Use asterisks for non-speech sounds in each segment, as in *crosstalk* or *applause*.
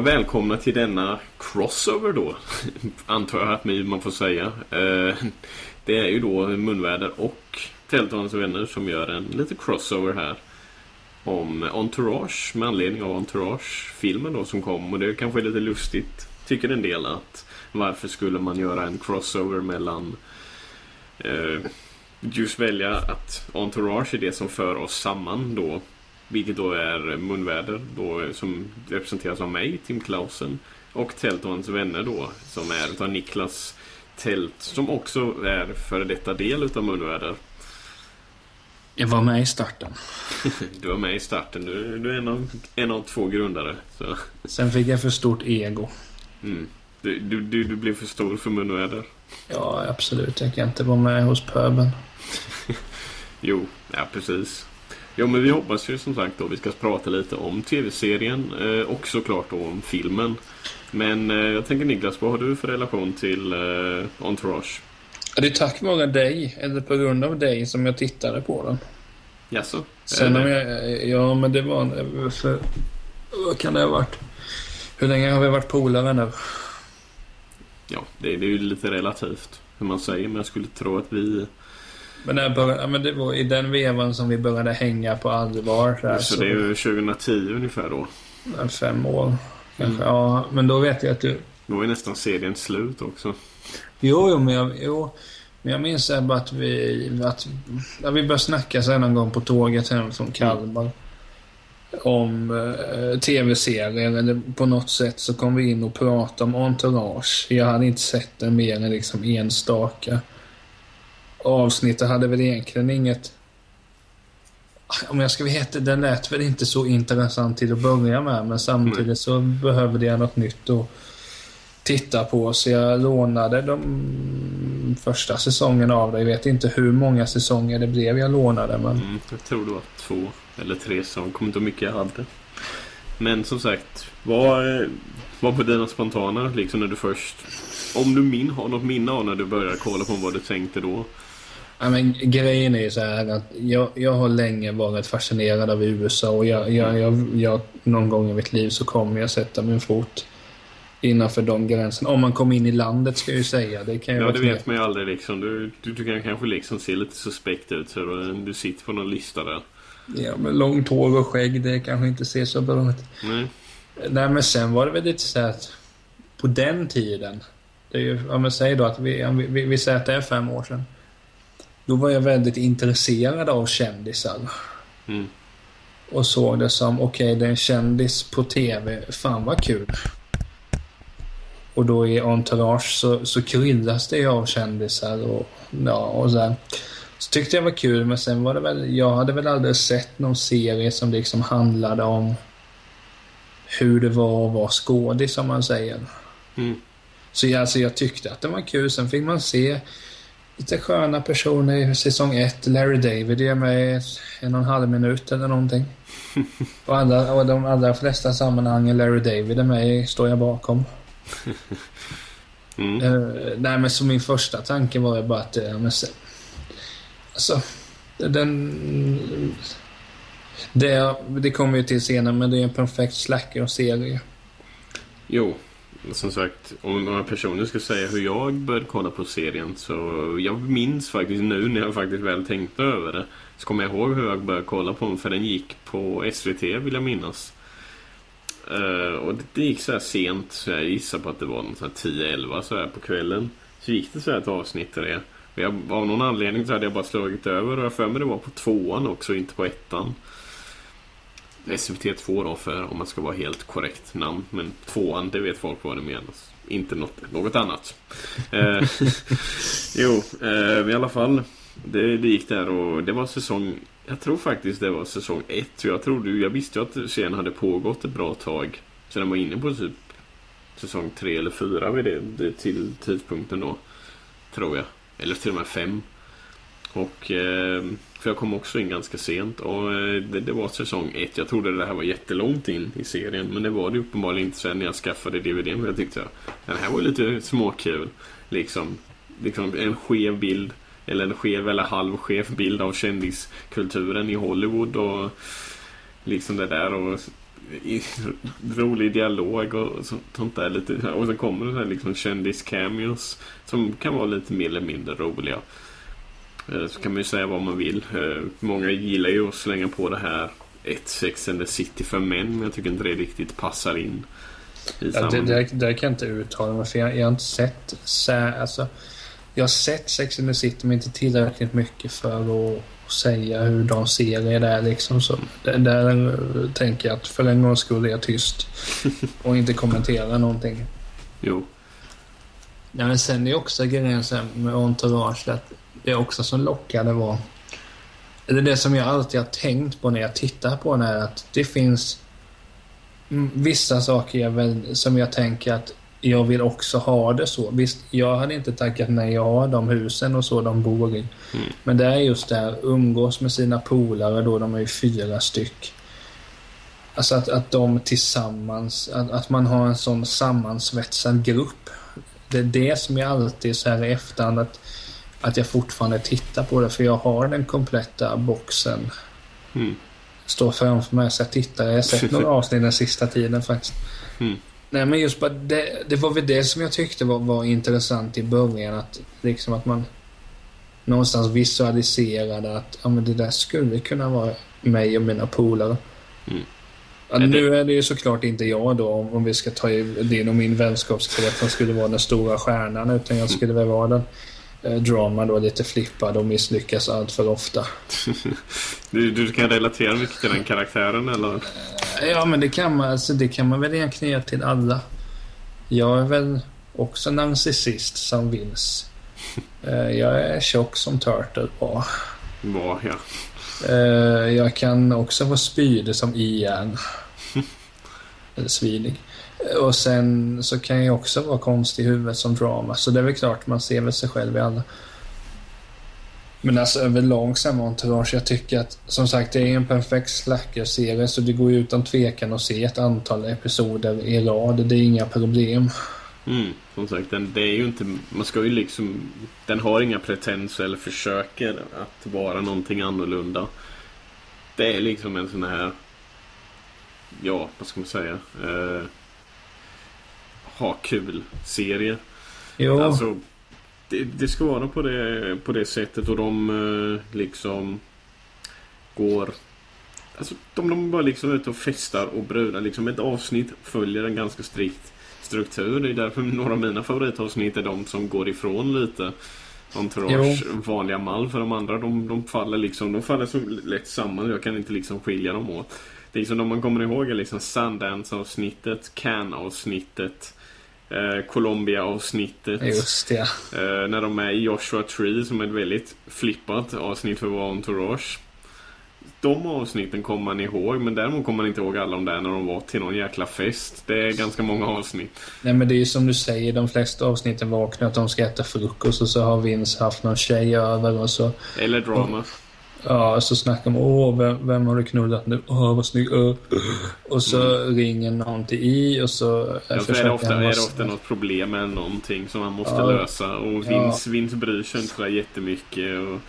välkomna till denna crossover då. *laughs* Antar jag att man får säga. Eh, det är ju då Munväder och Telltons vänner som gör en liten crossover här. Om Entourage med anledning av Entourage-filmen då som kom. Och det kanske är lite lustigt, tycker en del, att varför skulle man göra en crossover mellan eh, just välja att Entourage är det som för oss samman då vilket då är munväder då, som representeras av mig, Tim Klausen. Och Teltons vänner då, som är utav Niklas Tält, som också är före detta del utav munväder. Jag var med i starten. *laughs* du var med i starten. Du, du är en av, en av två grundare. Så. Sen fick jag för stort ego. Mm. Du, du, du, du blev för stor för munväder. Ja, absolut. Jag kan inte vara med hos pöben. *laughs* jo, ja precis. Ja, men vi hoppas ju som sagt då vi ska prata lite om tv-serien eh, och såklart då om filmen. Men eh, jag tänker Niklas, vad har du för relation till eh, Entourage? Det är tack vare dig, eller på grund av dig, som jag tittade på den. Jaså? Sen om jag... Ja, men det var... För, vad kan det ha varit? Hur länge har vi varit polare nu? Ja, det, det är ju lite relativt hur man säger, men jag skulle tro att vi men, när började, men det var i den vevan som vi började hänga på allvar. Så, så, så det är ju 2010 ungefär då? Fem år kanske. Mm. Ja, men då vet jag att du... Då är nästan serien slut också. Jo, jo, men jag, jo, men jag minns bara att vi... Att, ja, vi började snacka sen en gång på tåget hem från Kalmar. Mm. Om eh, tv-serier eller på något sätt så kom vi in och pratade om Entourage. Jag hade inte sett den mer än liksom enstaka avsnittet hade väl egentligen inget... Om jag ska veta, den lät väl inte så intressant till att börja med, men samtidigt mm. så behövde jag något nytt att titta på. Så jag lånade de första säsongerna av det. Jag vet inte hur många säsonger det blev jag lånade, men... Mm, jag tror det var två eller tre säsonger. Kommer inte hur mycket jag hade. Men som sagt, vad, vad på dina spontana, liksom när du först... Om du min, har något minne av när du började kolla på vad du tänkte då? Ja, men grejen är ju så här att jag, jag har länge varit fascinerad av USA och jag, jag, jag, jag, någon gång i mitt liv så kommer jag sätta min fot innanför de gränserna. Om man kommer in i landet ska jag ju säga. Det kan ju ja, det vet man ju aldrig liksom. Du, du, du, kan kanske liksom se lite suspekt ut så du sitter på någon lista där. Ja, men långt hår och skägg, det kanske inte ser så bra ut. Nej. Nej, men sen var det väl lite så att på den tiden, det är ju, om man säger då att vi, vi, vi säger att det är fem år sedan. Då var jag väldigt intresserad av kändisar. Mm. Och såg det som, okej okay, det är en kändis på TV, fan vad kul. Och då i Entourage så, så kryddas det av kändisar och, ja, och så, så tyckte jag var kul, men sen var det väl, jag hade väl aldrig sett någon serie som liksom handlade om hur det var att vara skådis, som man säger. Mm. Så jag, alltså, jag tyckte att det var kul. Sen fick man se lite sköna personer i säsong 1. Larry David är med en och en halv minut eller någonting. *laughs* och, andra, och de allra flesta sammanhangen Larry David är med i står jag bakom. mm. uh, nej men så min första tanke var ju bara att, uh, men, alltså, den... Det, det kommer vi till senare, men det är en perfekt slacker-serie. Jo, som sagt, om några personer ska säga hur jag började kolla på serien så jag minns faktiskt nu när jag faktiskt väl tänkte över det så kommer jag ihåg hur jag började kolla på den för den gick på SVT vill jag minnas. Uh, och det, det, gick så här sent så jag gissar på att det var 10-11 så här på kvällen. Så gick det så här ett avsnitt av det. Och jag, av någon anledning så hade jag bara slagit över och jag för mig det var på tvåan också, inte på ettan. SVT2 då för om man ska vara helt korrekt namn. Men tvåan, det vet folk vad det menas. Inte något, något annat. *laughs* eh, jo, eh, i alla fall. Det, det, gick där och det var säsong... Jag tror faktiskt det var säsong ett. Jag, trodde, jag visste ju att serien hade pågått ett bra tag. Så den var inne på typ säsong tre eller fyra vid det, det till tidpunkten då. Tror jag. Eller till och med fem. Och eh, för jag kom också in ganska sent och eh, det, det, var säsong ett. Jag trodde det här var jättelångt in i serien men det var det uppenbarligen inte sen när jag skaffade DVDn. Jag tyckte att den här var lite småkul. Liksom, liksom en skev bild eller en skev eller halvskev bild av kändiskulturen i Hollywood och liksom det där och i, rolig dialog och sånt där lite. Och så kommer det här liksom kändis-cameos som kan vara lite mer eller mindre roliga. Eh, så kan man ju säga vad man vill. Eh, många gillar ju att slänga på det här ett Sex and the City för män men jag tycker inte det riktigt passar in. Ja, det, det, det kan jag inte uttala mig för jag, jag har inte sett så, alltså, Jag har sett Sex and the City men inte tillräckligt mycket för att säga hur de ser det där liksom. Så där, där tänker jag att för en gång skulle jag tyst *laughs* och inte kommentera någonting. Jo. Ja, men sen är också grejen med entourage att det också som lockade var... Eller det som jag alltid har tänkt på när jag tittar på den är att det finns vissa saker jag väl, som jag tänker att jag vill också ha det så. Visst, jag hade inte tackat nej jag har de husen och så de bor i. Mm. Men det är just det här, umgås med sina polare då, de är ju fyra styck. Alltså att, att de tillsammans, att, att man har en sån sammansvetsad grupp. Det är det som jag alltid så här i efterhand att att jag fortfarande tittar på det för jag har den kompletta boxen. Mm. Står framför mig så jag tittar. Jag har sett *laughs* några avsnitt den sista tiden faktiskt. Mm. Nej men just bara det, det var väl det som jag tyckte var, var intressant i början. Att liksom att man någonstans visualiserade att ja, men det där skulle kunna vara mig och mina polare. Mm. Ja, nu är det ju såklart inte jag då, om, om vi ska ta din och min vänskapskrets som skulle vara den stora stjärnan, utan jag skulle väl vara den drama då lite flippad och misslyckas allt för ofta. *laughs* du, du kan relatera mycket till den karaktären eller? Eh, ja men det kan man, alltså, det kan man väl egentligen göra till alla. Jag är väl också narcissist som Vince. Eh, jag är tjock som Turtle var. Var ja. Jag kan också vara spydig som Ian. *laughs* svidig. Och sen så kan jag också vara konstig i huvudet som drama. Så det är väl klart, man ser väl sig själv i alla. Men alltså överlag samma entourage. Jag tycker att som sagt det är en perfekt slacker-serie så det går ju utan tvekan att se ett antal episoder i rad. Det är inga problem. Mm, som sagt, den, det är ju inte, man ska ju liksom, den har inga pretenser eller försöker att vara någonting annorlunda. Det är liksom en sån här, ja, vad ska man säga? Eh, ha kul-serie. Jo. Alltså, det, det, ska vara på det, på det sättet och de eh, liksom går... Alltså de, de bara liksom ute och festar och brudar. Liksom ett avsnitt följer en ganska strikt struktur. Det är därför några av mina favoritavsnitt är de som går ifrån lite Entourage vanliga mall. För de andra de, de faller liksom De faller så lätt samman. Jag kan inte liksom skilja dem åt. Det är som om man kommer ihåg liksom Sundance-avsnittet, Can-avsnittet eh, Colombia-avsnittet. Just ja. Eh, när de är i Joshua Tree som är ett väldigt flippat avsnitt för vara entourage. De avsnitten kommer man ihåg men däremot kommer man inte ihåg alla de där när de var till någon jäkla fest. Det är ganska många avsnitt. Nej men det är ju som du säger, de flesta avsnitten vaknar att de ska äta frukost och så har Vince haft någon tjej över och så... Eller drama. Ja, så snackar man åh, vem, vem har du knullat nu? Åh, vad snygg. Uh. Och så mm. ringer någon till I och så ja, så är det ofta, är det ofta något problem med någonting som man måste ja. lösa. Och Vince, ja. Vince bryr sig inte så jättemycket. Och...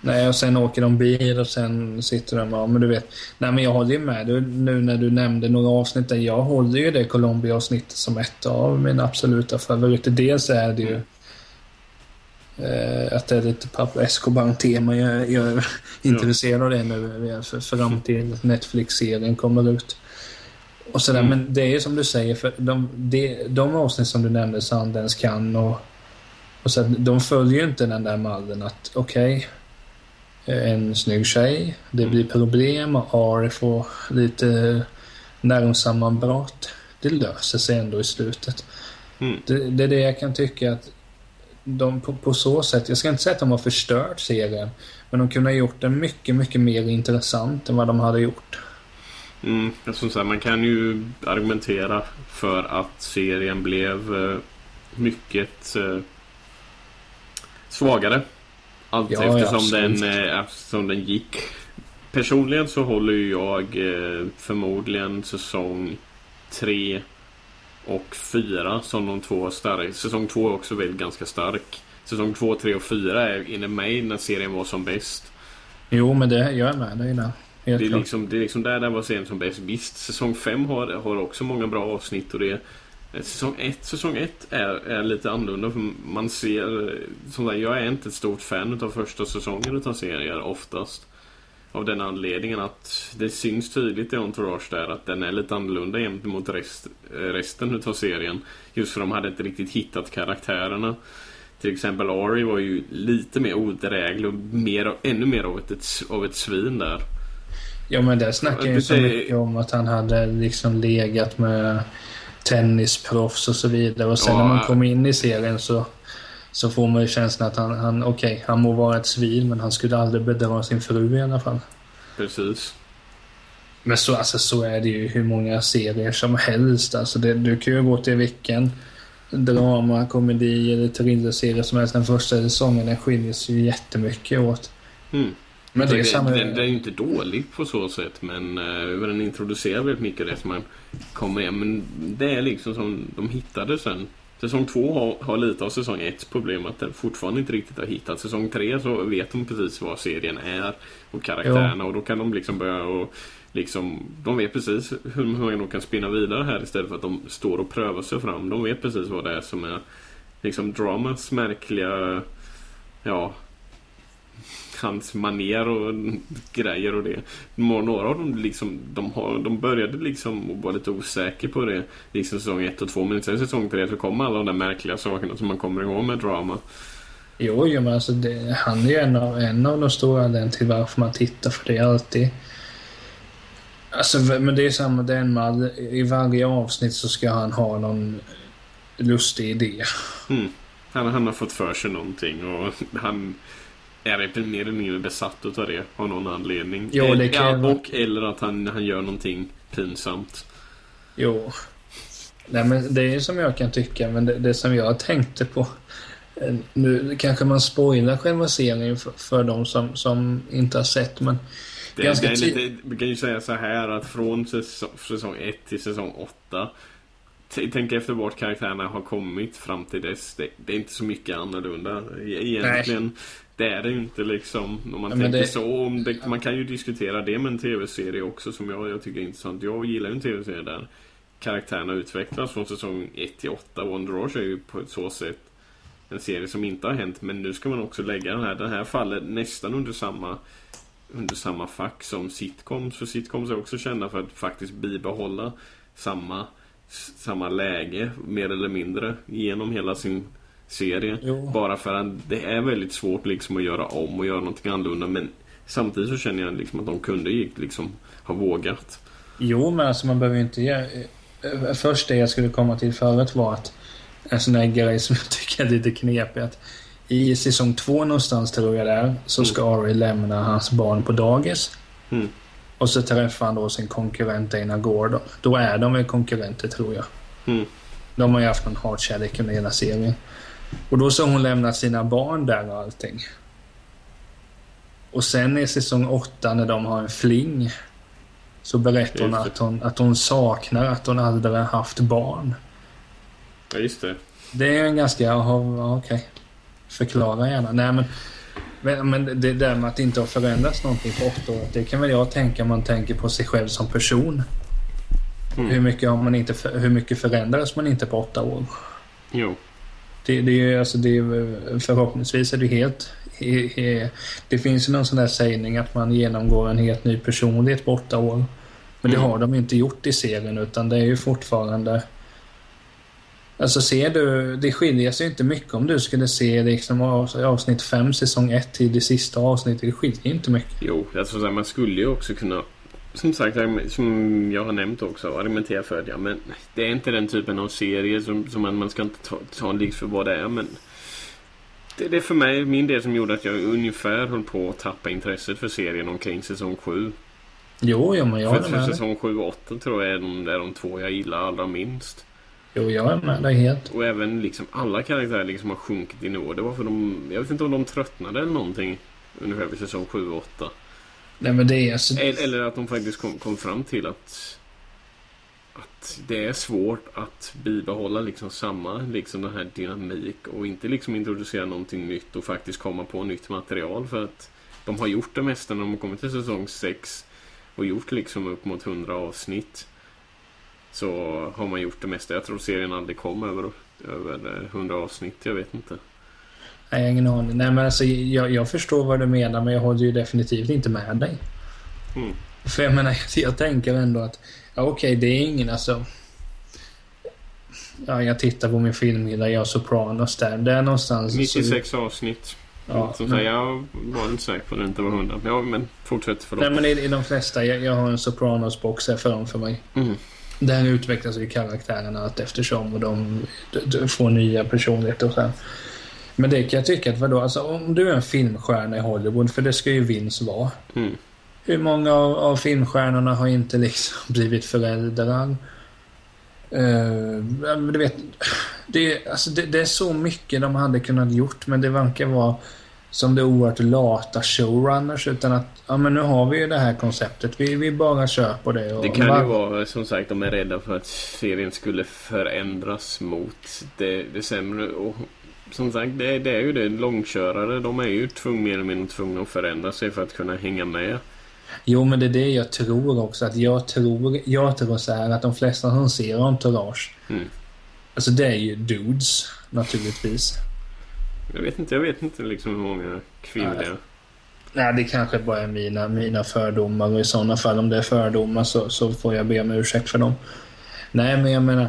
Nej, och sen åker de bil och sen sitter de och, men du vet. Nej, men jag håller ju med du, nu när du nämnde några avsnitt där. Jag håller ju det Colombia-avsnittet som ett av mina absoluta favoriter. Dels är det ju mm Eh, att det är lite Pablo Escobar-tema. Jag, jag, är *laughs* intresserad av det nu för, fram till Netflix-serien kommer ut. Och sådär. Mm. Men det är ju som du säger, för de, de, de avsnitt som du nämnde, Sandens kan och, och så, de följer ju inte den där mallen att okej, okay, en snygg tjej, det mm. blir problem och Ari får lite nervsammanbrott. Det löser sig ändå i slutet. Mm. Det, det, är det jag kan tycka att de på, på, så sätt, jag ska inte säga att de har förstört serien, Men de kunde ha gjort det mycket, mycket mer intressant än vad de hade gjort. Mm, som sagt, man kan ju argumentera för att serien blev eh, mycket eh, svagare. Allt Ja, eftersom, ja, den, eh, eftersom den gick. Personligen så håller jag förmodligen säsong 3 och 4 som de två starka. Säsong 2 är också väldigt ganska stark. Säsong 2, 3 och 4 är enligt mig när serien var som bäst. Jo, men det, jag är med dig där. Det är, liksom, det är liksom där den var serien som bäst. Visst, säsong 5 har, har också många bra avsnitt och det Säsong 1 säsong ett är, är lite annorlunda för man ser som Jag är inte ett stort fan av första säsongen utav serier oftast Av den anledningen att det syns tydligt i Entourage där att den är lite annorlunda gentemot rest, resten utav serien Just för de hade inte riktigt hittat karaktärerna Till exempel Ari var ju lite mer odräglig och mer, ännu mer av ett, av ett svin där Ja, men det snackar ju så mycket om att han hade liksom legat med tennisproffs och så vidare. Och sen Ja. när man kommer in i serien så, så får man ju känslan att han, han okej, han må vara ett svin, men han skulle aldrig bedra sin fru i alla fall. Precis Men så, alltså, så är det ju hur många serier som helst. Alltså, det, du kan ju gå till vilken drama, komedi eller thrillerserie som helst. Den första säsongen den skiljer sig ju jättemycket åt. mm. Men det är samma... den, den är ju inte dålig på så sätt men uh, den introducerar väldigt mycket det som man kommer igen. Men det är liksom som de hittade sen. Säsong två har, har lite av säsong ett problem att den fortfarande inte riktigt har hittat. Säsong tre så vet de precis vad serien är och karaktärerna och då kan de liksom börja och liksom De vet precis hur, hur de kan spinna vidare här istället för att de står och prövar sig fram. De vet precis vad det är som är liksom dramas märkliga Ja hans maner och grejer och det. Några av dem liksom, de, har, de började liksom och vara lite osäker på det. Liksom säsong 1 och 2. Men sen säsong 3 så kommer alla de där märkliga sakerna som man kommer ihåg med drama. Jo, jo men alltså det, han är ju en av, en av de stora anledningarna till varför man tittar, för det är alltid... Alltså, men det är samma, det är en man, i varje avsnitt så ska han ha någon lustig idé. Mm. Han, han har fått för sig någonting och han är mer eller mindre besatt utav det av någon anledning. Jo, det kan ja, ju och eller att han, han gör någonting pinsamt. Jo. Nej, men det är som jag kan tycka, men det, det som jag tänkte på... eh, Nu kanske man spoilar själva serien för, för de som, som inte har sett, men... Det, Ganska det lite, vi kan ju säga så här att från säsong, säsong 1 till säsong 8 t- Tänk efter vart karaktärerna har kommit fram till dess. Det, det är inte så mycket annorlunda e- egentligen. Det är det ju inte liksom. Om man Ja, tänker det- så. Om det, man kan ju diskutera det med en tv-serie också som jag, jag tycker är intressant. Jag gillar ju en tv-serie där karaktärerna utvecklas från säsong 1 till 8. Wonder är ju på ett så sätt en serie som inte har hänt. Men nu ska man också lägga den här. Den här faller nästan under samma under samma fack som sitcoms. För sitcoms är också kända för att faktiskt bibehålla samma, samma läge mer eller mindre genom hela sin serie. Jo. Bara för att det är väldigt svårt liksom att göra om och göra någonting annorlunda. Men samtidigt så känner jag liksom att de kunde liksom ha vågat. Jo, men alltså man behöver ju inte ge... eh, Först det jag skulle komma till förut var att en sån där grej som *laughs* jag tycker är lite knepig att i säsong två någonstans tror jag det är så ska Ari lämna hans barn på dagis. Mm. Och så träffar han då sin konkurrent Dana Gordon. Då är de väl konkurrenter tror jag. Mm. De har ju haft någon hatkärlek under hela serien. Och då så har hon lämnat sina barn där och allting. Och sen i säsong åtta när de har en fling så berättar hon det. att hon, att hon saknar att hon aldrig har haft barn. Ja, just det. Det är en ganska... Okej. Förklara gärna. Nej, men, men, men det där med att inte ha förändrats någonting på åtta år. Det kan väl jag tänka om man tänker på sig själv som person. Mm. Hur, mycket har man inte, hur mycket förändras man inte på åtta år? Jo. Det, det är alltså, det är, förhoppningsvis är det helt... He, he, det finns ju någon sån där sägning att man genomgår en helt ny personlighet på åtta år. Men det Mm. har de inte gjort i serien utan det är ju fortfarande... Alltså ser du, det skiljer sig inte mycket om du skulle se liksom av- avsnitt 5 säsong 1 till det sista avsnittet. Det skiljer inte mycket. Jo, alltså, man skulle ju också kunna som sagt, som jag har nämnt också, argumentera för det. Ja, men det är inte den typen av serie som, som man, man ska inte ta, ta en för vad det är. Men det, det är för mig, min del som gjorde att jag ungefär höll på att tappa intresset för serien omkring säsong 7. Jo, jo men jag för, är för med dig. säsong 7 och 8 tror jag är de, är de två jag gillar allra minst. Jo, jag är med dig helt. Och även liksom alla karaktärer liksom har sjunkit i nivå. Det var för de, jag vet inte om de tröttnade eller någonting. Ungefär vid säsong 7 och 8. Nej, men det är alltså... Eller, eller att de faktiskt kom, kom fram till att att det är svårt att bibehålla liksom samma liksom den här dynamik och inte liksom introducera någonting nytt och faktiskt komma på nytt material för att de har gjort det mesta när de har kommit till säsong 6 och gjort liksom upp mot 100 avsnitt så har man gjort det mesta. Jag tror serien aldrig kom över, över eh, 100 avsnitt, jag vet inte. Nej, jag har ingen aning. Nej, men alltså, jag, jag förstår vad du menar, men jag håller ju definitivt inte med dig. Mm. För jag menar, *laughs* jag tänker ändå att ja, okej, det är ingen alltså... Ja, jag tittar på min film där jag har Sopranos där. Där någonstans... 96 avsnitt. Ja, men- jag var inte säker på att det inte var 100. Ja, men fortsätt förlåt. Nej, men i, i de flesta. Jag, jag har en Sopranos-box här framför mig. Mm. Där utvecklas ju karaktärerna allt eftersom och de, de, de får nya personligheter och så här. Men det kan jag tycka att vadå, alltså om du är en filmstjärna i Hollywood, för det ska ju Vince vara. Mm. Hur många av, av filmstjärnorna har inte liksom *laughs* blivit föräldrar? Uh, du vet, det, är- alltså det, det är så mycket de hade kunnat gjort, men det verkar vara som det oerhört lata showrunners. Utan att, ja men nu har vi ju det här konceptet. Vi, vi bara kör på det. Och Det kan bara- ju vara som sagt de är rädda för att serien skulle förändras mot det, det sämre. Och som sagt det, det är ju det. Långkörare de är ju tvung, mer eller mindre tvungna att förändra sig för att kunna hänga med. Jo, men det är det jag tror också. Att jag tror, jag tror så här att de flesta som ser Entourage, Mm. alltså det är ju dudes naturligtvis. Jag vet inte, jag vet inte liksom hur många kvinnor det är. Nej, det kanske bara är mina, mina fördomar och i sådana fall om det är fördomar så, så får jag be om ursäkt för dem. Nej, men jag menar.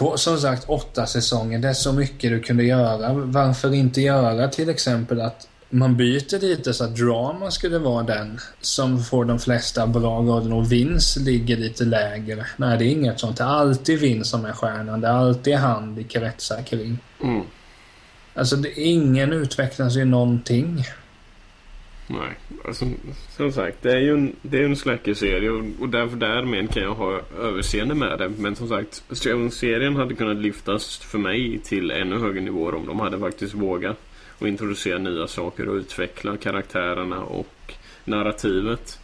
På som sagt åtta säsonger, det är så mycket du kunde göra. Varför inte göra till exempel att man byter lite så att drama skulle vara den som får de flesta bra rollerna och Vince ligger lite lägre. Nej, det är inget sånt. Det är alltid Vince som är stjärnan. Det är alltid han det kretsar kring. Mm. Alltså, det, ingen utvecklas ju någonting. Nej, alltså, som sagt det är ju en, det är en släckerserie och, och därför därmed kan jag ha överseende med det. Men som sagt, serien hade kunnat lyftas för mig till ännu högre nivåer om de hade faktiskt vågat och introducera nya saker och utveckla karaktärerna och narrativet.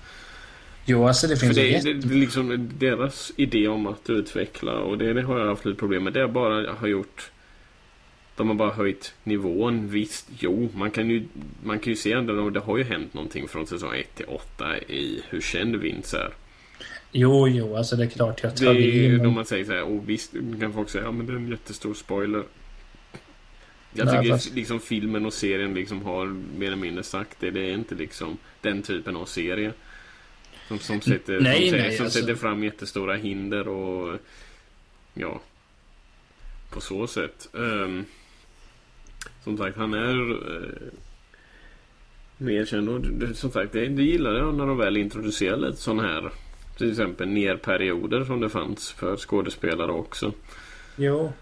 Jo, alltså det För finns det, jätte... det, det är liksom deras idé om att utveckla och det, det har jag haft lite problem med. Det har bara har gjort de har bara höjt nivån. Visst, jo, man kan ju, man kan ju se ändå, det har ju hänt någonting från säsong 1 till 8 i hur känd Vince är. Jo, jo, alltså det är klart jag Det tar är ju då Men... man säger så här, och visst kan folk säga, ja men det är en jättestor spoiler. Jag Nej, tycker fast- liksom filmen och serien liksom har mer eller mindre sagt det. Det är inte liksom den typen av serie. Som, som, sätter, Nej, som, nej, som alltså- sätter fram jättestora hinder och ja, på så sätt. Ehm, som sagt, han är uh, mer känd och det, som sagt, det, det gillar jag när de väl introducerar lite sån här till exempel nerperioder som det fanns för skådespelare också. Jo.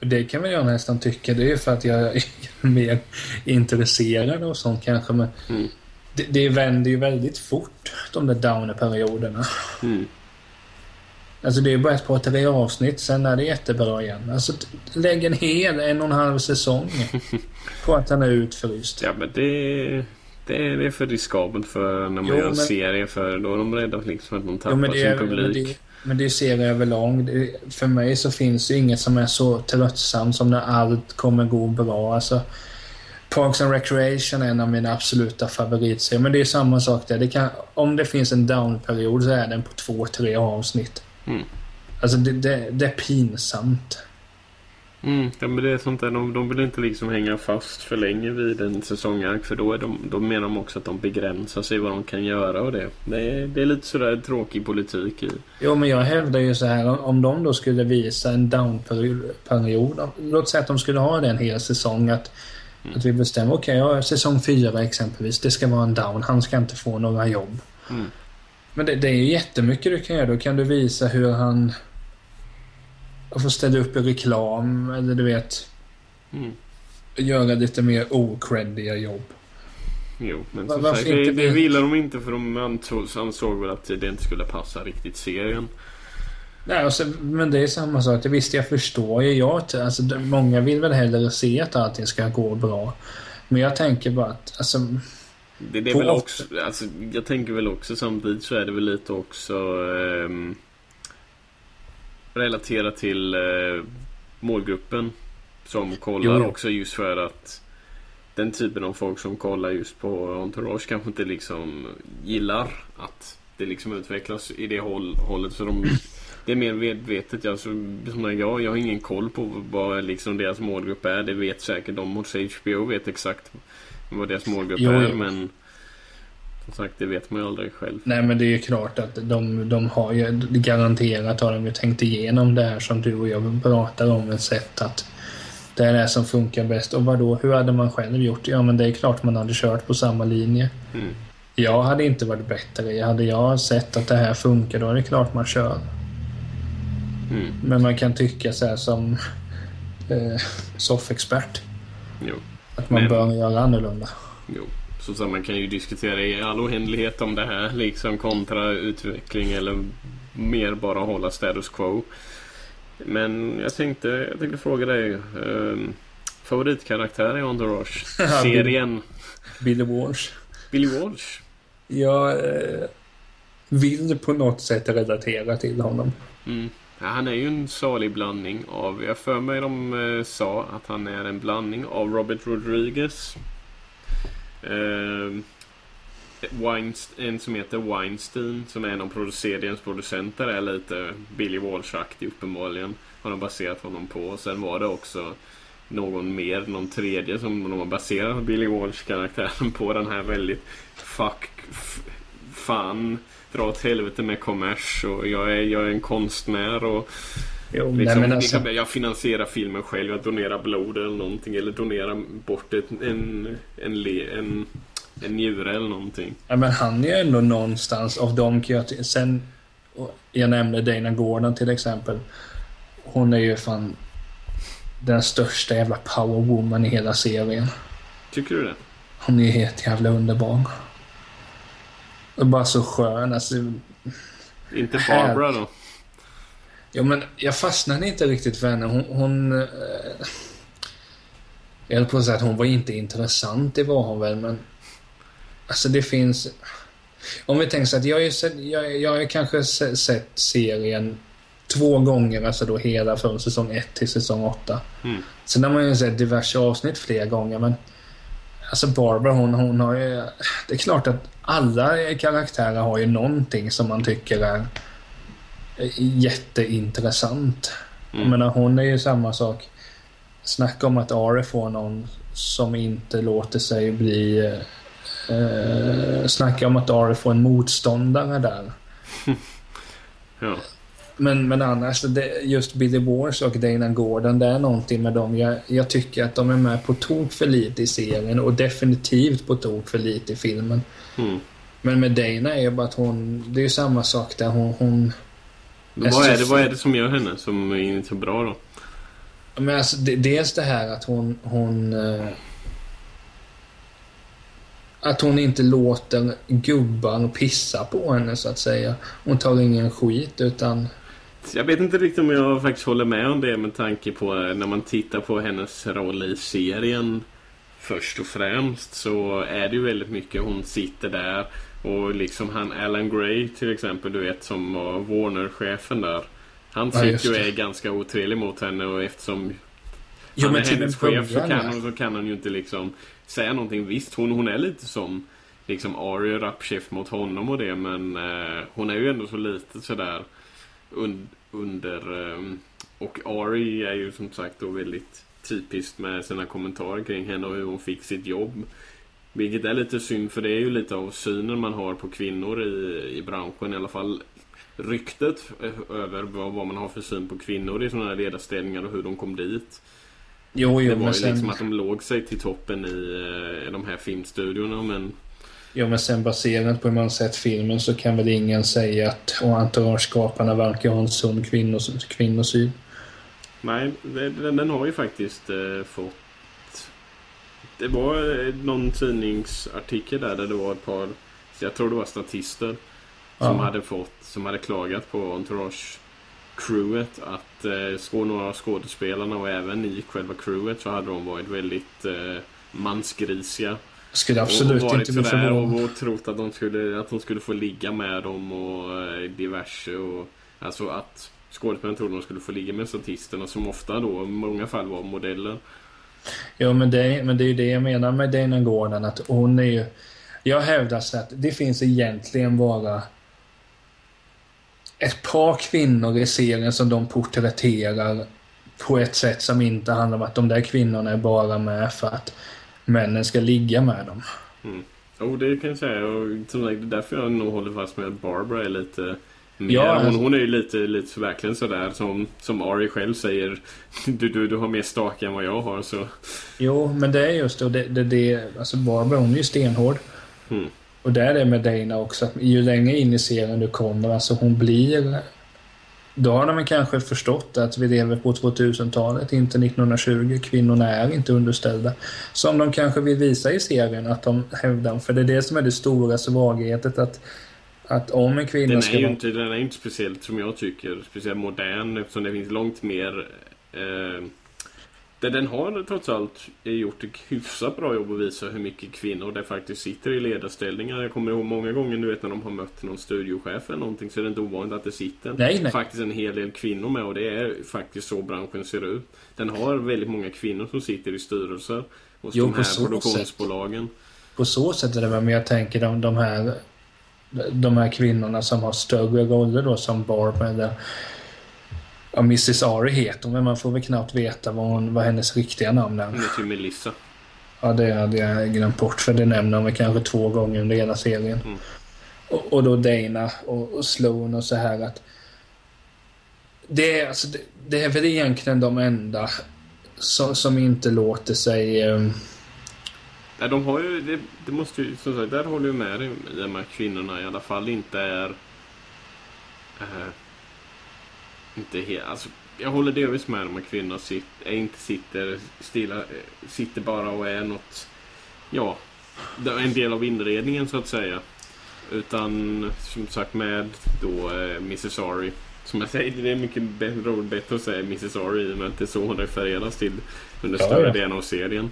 Det kan väl jag nästan tycka. Det är ju för att jag är *laughs* mer intresserad av sånt kanske. Men Mm. det, det vänder ju väldigt fort, de där downer-perioderna. Mm. Alltså det är bara ett par, tre avsnitt, sen är det jättebra igen. Alltså lägg en hel en och en halv säsong på att han är utfryst. Ja men det, det, är, det är för riskabelt för när man Jo, gör en men- serie för då är de rädda liksom att de tappar Jo, men det sin är, publik. men det, men det är serier överlag. För mig så finns det inget som är så tröttsamt som när allt kommer gå bra. Alltså, Parks and Recreation är en av mina absoluta favoritserier. Men det är samma sak där. Det kan, om det finns en down-period så är den på två, tre avsnitt. Mm. Alltså det, det, det är pinsamt. Mm, ja, men det är sånt där, de, de vill inte liksom hänga fast för länge vid en säsongark för då, är de, då menar de också att de begränsar sig vad de kan göra och det. Det är, det är lite sådär tråkig politik i. Jo, men jag hävdar ju så här. Om de då skulle visa en down-period. Låt säga att de skulle ha det en hel säsong. Att, att vi bestämmer, okej, ja, säsong fyra exempelvis. Det ska vara en down. Han ska inte få några jobb. Mm. Men det, det är ju jättemycket du kan göra. Då kan du visa hur han... får ställa upp i reklam, eller du vet... Mm. göra lite mer ocreddiga jobb. Jo, men som sagt, det, det ville de inte för de ansåg, ansåg väl att det inte skulle passa riktigt serien. Nej, alltså, men det är samma sak. Det visst, jag förstår ju. Jag, alltså, många vill väl hellre se att allting ska gå bra. Men jag tänker bara att, alltså... Det, det är väl också, alltså, jag tänker väl också samtidigt så är det väl lite också eh, relaterat till eh, målgruppen som kollar jo. också just för att den typen av folk som kollar just på Entourage kanske inte liksom gillar att det liksom utvecklas i det håll, hållet. Så de, det är mer medvetet. Alltså, som jag, jag har ingen koll på vad liksom deras målgrupp är. Det vet säkert de hos HBO vet exakt vad deras målgrupp jo, är. Men som sagt, det vet man ju aldrig själv. Nej, men det är ju klart att de, de har ju garanterat har de ju tänkt igenom det här som du och jag pratar om. Ett sätt att det är det som funkar bäst. Och vadå, hur hade man själv gjort? Ja, men det är klart man hade kört på samma linje. Mm. Jag hade inte varit bättre. Hade jag sett att det här funkar, då är det klart man kör. Mm. Men man kan tycka så här som eh, soffexpert. Jo. Att man men... bör göra annorlunda. Jo. Så, så man kan ju diskutera i all oändlighet om det här liksom kontra utveckling eller mer bara hålla status quo. Men jag tänkte, jag tänkte fråga dig. Eh, favoritkaraktär i On the Rush-serien? *laughs* Billy Walsh. Billy Walsh? Jag eh, vill på något sätt relatera till honom. Mm. Ja, han är ju en salig blandning av, jag för mig de eh, sa att han är en blandning av Robert Rodriguez. Eh, Weinstein, en som heter Weinstein som är en av seriens producenter är lite Billy Walsh-aktig uppenbarligen. Har de baserat honom på. Och sen var det också någon mer, någon tredje som de har baserat Billy Walsh-karaktären på. Den här väldigt fuck, fan, dra åt helvete med kommers och jag är, jag är en konstnär och Jo, liksom, nej, alltså... Jag finansierar filmen själv, jag donerar blod eller någonting eller donerar bort ett, en, en, en, en en njure eller någonting. Ja, men han är ju ändå någonstans av de Sen, jag nämnde Dana Gordon till exempel. Hon är ju fan den största jävla powerwoman i hela serien. Tycker du det? Hon är helt jävla underbar. Och bara så skön. Alltså, inte Barbara då? Jo, men jag fastnade inte riktigt för henne. Hon... hon eh, jag höll på att säga att hon var inte intressant, det var hon väl, men Alltså det finns... Om vi tänker så att jag har ju sett, jag, jag har kanske sett serien två gånger, alltså då hela från säsong 1 till säsong 8. Mm. Sen har man ju sett diverse avsnitt fler gånger, men alltså Barbara hon, hon har ju... Det är klart att alla karaktärer har ju någonting som man tycker är jätteintressant. Mm. Jag menar, hon är ju samma sak. Snacka om att Ari får någon som inte låter sig bli Eh, snacka om att Ari får en motståndare där. *laughs* ja. Men, men annars, det, just Billy Wars och Dana Gordon, det är någonting med dem. Jag, jag tycker att de är med på tok för lite i serien och definitivt på tok för lite i filmen. Mm. Men med Dana är ju bara att hon... Det är ju samma sak där. Hon... hon är vad, är det, vad är det som gör henne som är så bra då? Men alltså, det, dels det här att hon... hon eh, att hon inte låter gubbar pissa på henne så att säga. Hon tar ingen skit utan... Jag vet inte riktigt om jag faktiskt håller med om det med tanke på när man tittar på hennes roll i serien först och främst så är det ju väldigt mycket hon sitter där och liksom han Alan Gray till exempel du vet som var Warner-chefen där. Han ja, tycker ju är ganska otrevlig mot henne och eftersom jo, han är hennes chef så kan, hon, så kan han ju inte liksom säga någonting. Visst, hon, hon är lite som liksom Ari rappchef mot honom och det men eh, hon är ju ändå så lite sådär un, under eh, och Ari är ju som sagt då väldigt typiskt med sina kommentarer kring henne och hur hon fick sitt jobb. Vilket är lite synd för det är ju lite av synen man har på kvinnor i, i branschen i alla fall ryktet över vad, vad man har för syn på kvinnor i sådana här ledarställningar och hur de kom dit. Jo, jo, det var ju sen... liksom att de låg sig till toppen i uh, de här filmstudiorna men... Jo men sen baserat på hur man sett filmen så kan väl ingen säga att entourage-skaparna verkar ha en sund kvinnos kvinnosyn. Nej, den, den har ju faktiskt uh, fått det var eh, någon tidningsartikel där, där det var ett par, jag tror det var statister, som hade fått, som hade klagat på Entourage crewet att eh, några av skådespelarna och även i själva crewet så hade de varit väldigt eh, mansgrisiga. Skulle absolut och inte bli förvånad. Och, och trott att de, skulle, att de skulle få ligga med dem och eh, diverse. Och, alltså att skådespelarna trodde att de skulle få ligga med statisterna som ofta då i många fall var modeller. Jo men det, men det är ju det jag menar med Dana Gordon att hon är ju... Jag hävdar så att det finns egentligen bara ett par kvinnor i serien som de porträtterar på ett sätt som inte handlar om att de där kvinnorna är bara med för att männen ska ligga med dem. Mm. Oh, det kan jag säga. Och det är därför jag nog håller fast med att Barbara är lite mer. Ja, hon, hon är ju lite, lite verkligen sådär som, som Ari själv säger. Du, du, du har mer stake än vad jag har så. Jo, men det är just det. det, det, det alltså Barbara hon är ju stenhård. Mm. Och där är det med Dana också. Ju längre in i serien du kommer, alltså hon blir... Då har de kanske förstått att vi lever på 2000-talet, inte 1920. Kvinnorna är inte underställda. Som de kanske vill visa i serien att de hävdar. För det är det som är det stora svagheten. Att, att om en kvinna den är ska ju inte, Den är inte speciellt, som jag tycker, speciellt modern eftersom det finns långt mer... Eh, den har trots allt gjort ett hyfsat bra jobb att visa hur mycket kvinnor det faktiskt sitter i ledarställningar. Jag kommer ihåg många gånger nu vet när de har mött någon studiochef eller någonting så är det inte ovanligt att det sitter nej, nej. faktiskt en hel del kvinnor med och det är faktiskt så branschen ser ut. Den har väldigt många kvinnor som sitter i styrelser hos jo, de här produktionsbolagen. Sätt. På så sätt är det väl, men jag tänker de, de här de här kvinnorna som har större roller då som Barb eller Ja, Mrs Ari heter hon, men man får väl knappt veta vad, hon, vad hennes riktiga namn är. Hon heter ju Melissa. Ja, det hade jag glömt bort, för det nämner hon kanske två gånger under hela serien. Mm. Och, och, då Dana och, och Sloan och så här att... Det är, alltså, det, det är väl egentligen de enda som, som inte låter sig... Um... Nej, de har ju... Det, det måste ju... Som sagt, där håller jag med dig. De här kvinnorna i alla fall inte är... Äh, inte helt, alltså, jag håller delvis med om att kvinnor sit, inte sitter stilla, sitter bara och är något, ja, en del av inredningen så att säga. Utan som sagt med då eh, Mrs Ari. Som jag säger, det är mycket bättre att säga Mrs Ari i och med att det är så hon refereras till under större ja, ja. delen av serien.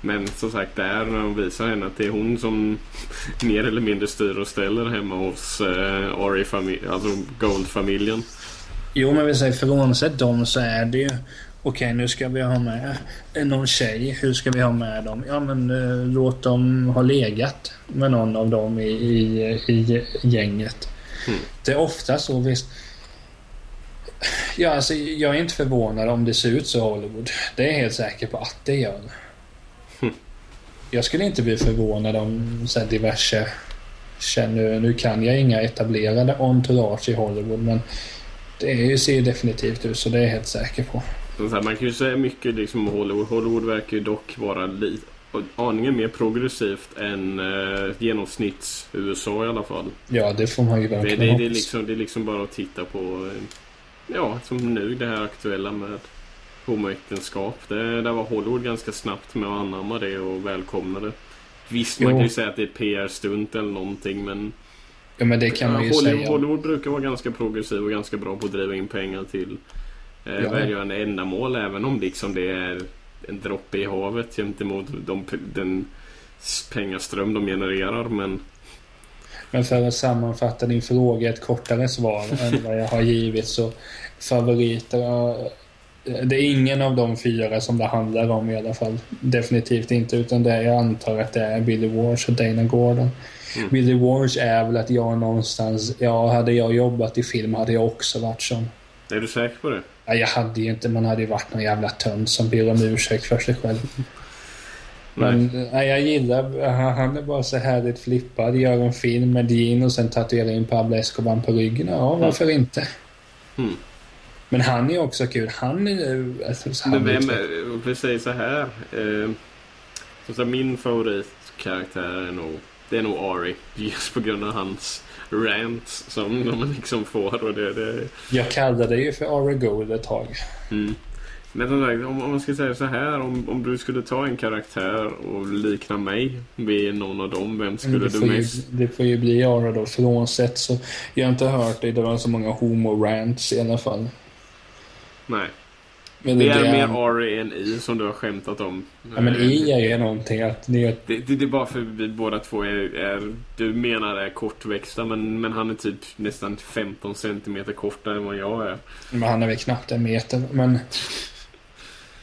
Men som sagt där när de visar henne att det är hon som *laughs* mer eller mindre styr och ställer hemma hos eh, Ari-familjen, alltså Gold-familjen. Jo, men vi säger frånsett dem så är det ju... Okej, okay, nu ska vi ha med någon tjej. Hur ska vi ha med dem? Ja, men uh, låt dem ha legat med någon av dem i, i, i gänget. Mm. Det är ofta så, visst. Ja, alltså, jag är inte förvånad om det ser ut så i Hollywood. Det är jag helt säker på att det gör. Mm. Jag skulle inte bli förvånad om så här, diverse... Känner, nu kan jag inga etablerade entourage i Hollywood, men det ser definitivt ut så det är jag helt säker på. man kan ju säga mycket liksom Hollywood. Hollywood verkar ju dock vara lite aningen mer progressivt än eh, genomsnitts-USA i alla fall. Ja, det får man ju verkligen det, det, det, är liksom, det är liksom bara att titta på, eh, ja, som nu det här aktuella med homoäktenskap. Det, där var Hollywood ganska snabbt med att anamma det och välkomna det. Visst, man kan ju säga att det är ett PR-stunt eller någonting, men Ja, men det kan man ju Hollywood, säga. Hollywood brukar vara ganska progressiv och ganska bra på att driva in pengar till eh, ja. välgörande ändamål. Även om liksom det är en droppe i havet gentemot de, den pengaström de genererar. Men... men för att sammanfatta din fråga ett kortare svar *laughs* än vad jag har givit så favoriter det är ingen av de fyra som det handlar om i alla fall. Definitivt inte. Utan det jag antar att det är Billy Walsh och Dana Gordon. Mm. Billy Walsh är väl att jag någonstans... Ja, hade jag jobbat i film hade jag också varit sån. Är du säker på det? Ja, jag hade ju inte... Man hade ju varit någon jävla tönt som ber om ursäkt för sig själv. Men nej. jag gillar... Han är bara så härligt flippad. Gör en film med Dean och sen tatuerar in Pablo Escobar på ryggen. Ja, varför mm. inte? Mm. Men han är också kul. Han är... Alltså, han Men vem är, vi säger så här. Eh, så min favoritkaraktär är nog det är nog Ari. Just på grund av hans rants som de liksom får. Och det, det... Jag kallade det ju för Ari Gold ett tag. Mm. Men som sagt, om, om man ska säga så här. Om, om du skulle ta en karaktär och likna mig vid någon av dem. Vem skulle du får, ju, mest... det får ju bli Ara då. Frånsett så... Jag har inte hört det dra så många homo-rants i alla fall. Nej. Men Det är mer Ari än I som du har skämtat om. Ja, men i är ju någonting att Det, det, det är bara för vi båda två är, är du menar är kortväxta men, men han är typ nästan 15 centimeter kortare än vad jag är. Men han är väl knappt en meter. Men...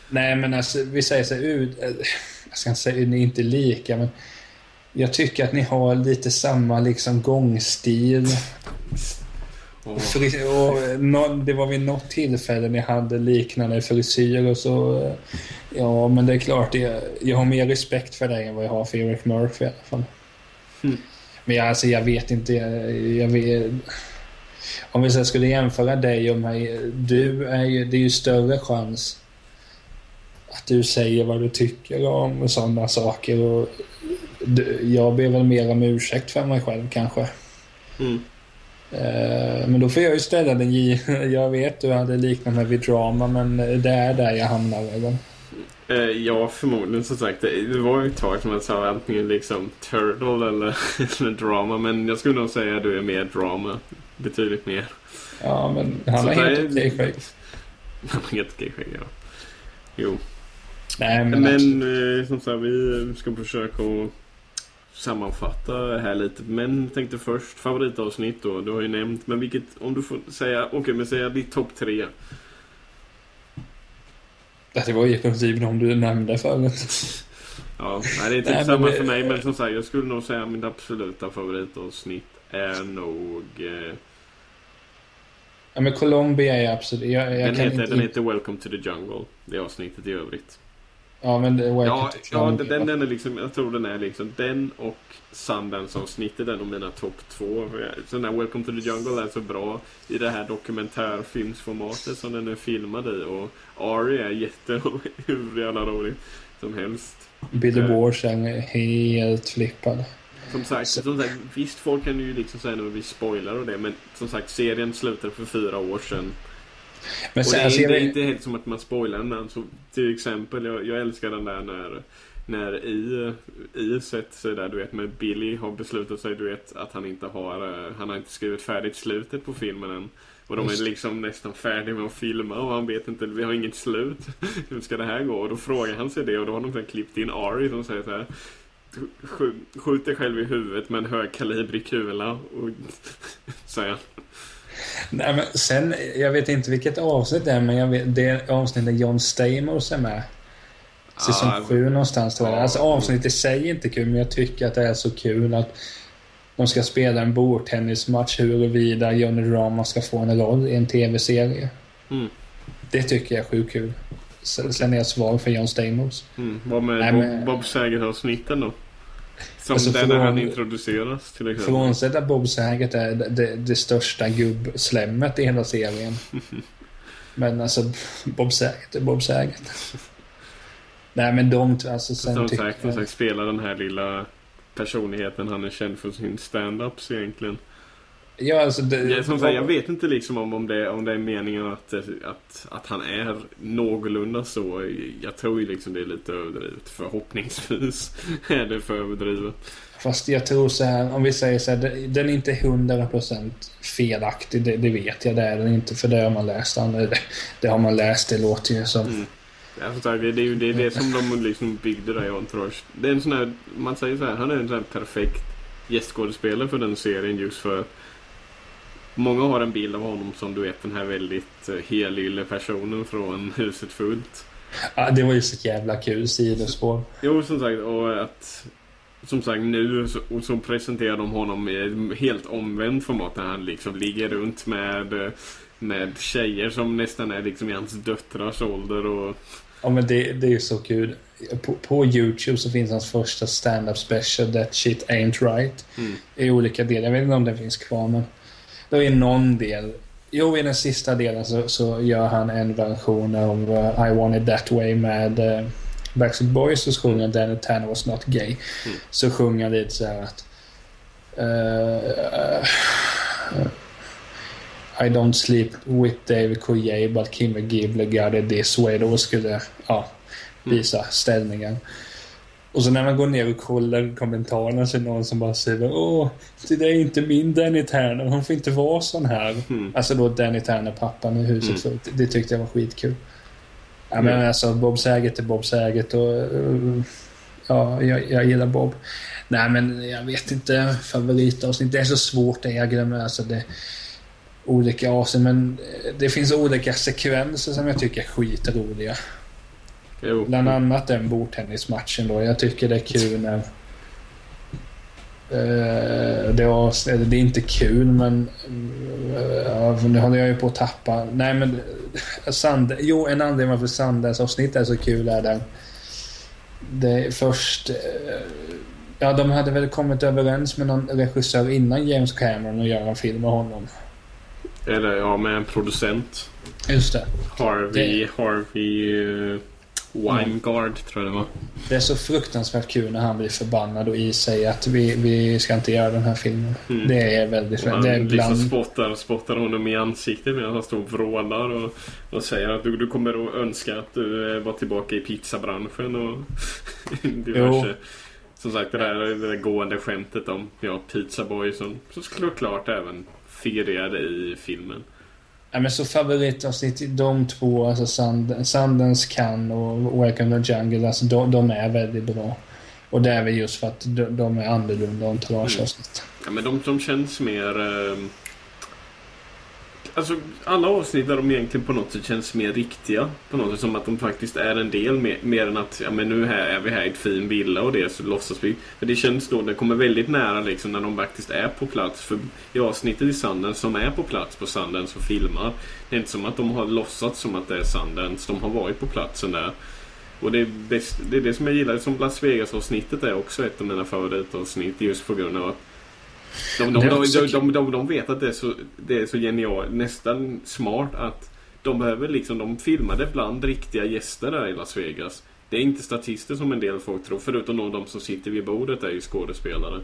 Nej, men alltså, vi säger så ut... Jag ska inte säga ni är inte lika, men... Jag tycker att ni har lite samma liksom gångstil. Och, och nå- det var vid något tillfälle ni hade liknande frisyr och så... eh, Ja, men det är klart, jag, jag har mer respekt för dig än vad jag har för Eric Murphy i alla fall. Mm. Men jag, alltså, jag vet inte, jag, jag vet... Om vi så här skulle jämföra dig och mig, du är ju, det är ju större chans att du säger vad du tycker om sådana saker. Och du, jag ber väl mer om ursäkt för mig själv kanske. mm. Eh, Men då får jag ju ställa den. *laughs* Jag vet du hade liknat mig vid drama men det är där jag hamnar väl. eh, ja, förmodligen som sagt. Det, var ju ett tag som jag sa antingen liksom Turtle eller, *laughs* eller Drama. Men jag skulle nog säga att du är mer Drama. Betydligt mer. Ja men han har helt okej skägg. *laughs* Han har helt okej skägg, ja. Jo. Nej men, Men eh, som sagt, vi ska försöka att sammanfatta här lite. Men tänkte först favoritavsnitt då. Du har ju nämnt. Men vilket, om du får säga, okej men säga ditt topp tre. det var ju i princip de du nämnde förut. Ja, nej, det är typ Nej, men samma det- för mig. Men som sagt, jag skulle nog säga mitt absoluta favoritavsnitt är nog... Eh, Ja men Colombia är absolut... Jag, jag den, heter, inte... den heter Welcome to the Jungle. Det avsnittet i övrigt. Ja men det Ja, ja den, den, den är liksom, jag tror den är liksom den och Sundance-avsnittet är nog mina topp två. Den här Welcome to the Jungle är så bra i det här dokumentärfilmsformatet som den är filmad i. Och Ari är jätte hur *laughs* jävla rolig som helst. Billy Eh. Walsh är helt flippad. Som sagt, Så- som sagt, visst folk kan ju liksom säga nu vi spoilar och det, men som sagt serien slutade för fyra år sedan. Men Och sen, det, är, alltså, det är inte helt som att man spoilar den, men alltså, till exempel, jag, jag älskar den där när, när i, i sätter sig där, du vet, med Billy har beslutat sig, du vet, att han inte har, eh, han har inte skrivit färdigt slutet på filmen än. Och de är det. liksom nästan färdiga med att filma och han vet inte, vi har inget slut. *laughs* Hur ska det här gå? Och då frågar han sig det och då har de klippt in Ari som säger så här. "Sk- Skjut dig själv i huvudet med en högkalibrig kula och *laughs* säger han. Nej, men sen, jag vet inte vilket avsnitt det är, men jag vet, det är avsnittet John Stamos är med. Säsong Ja, 7 någonstans tror jag. ja. Alltså avsnittet i sig är inte kul, men jag tycker att det är så kul att de ska spela en bordtennismatch huruvida Johnny Drama ska få en roll i en tv-serie. Mm. Det tycker jag är sjukt kul. Sen sen är jag svag för John Stamos. Mm, vad med Nej, Bob, men- Bob Saget-avsnitten då? Som Alltså, där när han introduceras till exempel. Frånsett att Bob Saget är det, det, det största gubbslemmet i hela serien. *laughs* Men alltså, Bob Saget är Bob Saget. Nej men de, alltså sen Som sagt, som jag... sagt spelar den här lilla personligheten han är känd för sin stand-ups egentligen. Ja, alltså det, Jag, som sagt, jag vet inte liksom om, om, det, om det är meningen att, att, att han är någorlunda så. Jag tror ju liksom det är lite överdrivet. Förhoppningsvis *laughs* är det för överdrivet. Fast jag tror så här, om vi säger så här, den är inte 100% felaktig, det, det vet jag, det är den inte, för det har man läst. Det, det har man läst, det låter ju som... Mm. Ja, som sagt, det, det är ju det, det som de liksom byggde det i Entourage. Det är en sån här, man säger så här, han är en sån här perfekt gästskådespelare för den serien just för Många har en bild av honom som du vet den här väldigt eh, helylle personen från *laughs* Huset Fullt. Ja, det var ju så jävla kul sidospår. Jo, som sagt, och att som sagt nu så, och så presenterar de honom i ett helt omvänt format där han liksom ligger runt med eh, med tjejer som nästan är liksom i hans döttrars ålder och Ja, men det, det är ju så kul. På, på YouTube så finns hans första stand-up special, That Shit Ain't Right. Mm. I olika delar. Jag vet inte om den finns kvar, men... Då i någon del... Jo, i den sista delen så, så gör han en version av uh, I Want It That Way med uh, Backstreet Boys och så sjunger han Danny Tanner was not gay. Mm. Så sjunger han lite så här att... Uh, I don't sleep with David Coulier but Kimmy Gibbler got it this way. Då skulle ja, visa ställningen. Och så när man går ner och kollar kommentarerna så är det någon som bara säger Åh, det är inte min Danny Turner, hon får inte vara sån här. Mm. Alltså då Danny Turner, pappan i huset. Mm. Så det tyckte jag var skitkul. Ja, mm. men alltså Bob Saget är Bob Saget och... Ja, jag, jag gillar Bob. Nej, men jag vet inte. Favoritavsnitt. Det är så svårt det jag glömmer. Alltså det, olika avsnitt, men det finns olika sekvenser som jag tycker är skitroliga. Jo. Bland annat den bordtennismatchen då. Jag tycker det är kul när... Uh, det, var, det är inte kul men... Uh, nu håller jag ju på att tappa. Nej men... Uh, Sand, jo, en anledning varför Sandens avsnitt är så kul är den... Det är först... Uh, ja, de hade väl kommit överens med någon regissör innan James Cameron att göra en film med honom. Eller ja, med en producent. Just det. Harvey... Det... Harvey... Winegard mm. tror jag det var. Det är så fruktansvärt kul när han blir förbannad och i sig att vi, vi ska inte göra den här filmen. Mm. Det är väldigt Han det är ibland... liksom spottar, spottar honom i ansiktet medan han står och vrålar och, och säger att du, du kommer att önska att du eh, var tillbaka i pizzabranschen och *laughs* diverse. Jo. Som sagt det där, det där gående skämtet om ja, pizzaboy som, som såklart även figurerade i filmen. Ja, men så favoritavsnitt, de två, alltså Sand, Sandens kan och Welcome to Jungle, alltså de, de, är väldigt bra. Och det är väl just för att de, de är annorlunda entourageavsnitt. Mm. Ja, men de, de känns mer... Eh, Alltså alla avsnitt där de egentligen på något sätt känns mer riktiga. På något sätt som att de faktiskt är en del mer, mer än att ja, men nu här är vi här i ett fin villa och det så låtsas vi. För det känns då, det kommer väldigt nära liksom när de faktiskt är på plats. För i avsnittet i sanden som är på plats på sanden och filmar. Det är inte som att de har låtsats som att det är Sundance. De har varit på platsen där. Och det är, bäst, det är det som jag gillar. Som Las Vegas-avsnittet är också ett av mina favoritavsnitt. Just på grund av att de, de, de, de, de, vet att det är så, det är så genialt, nästan smart att de behöver liksom, de filmade bland riktiga gäster där i Las Vegas. Det är inte statister som en del folk tror, förutom de som sitter vid bordet är ju skådespelare.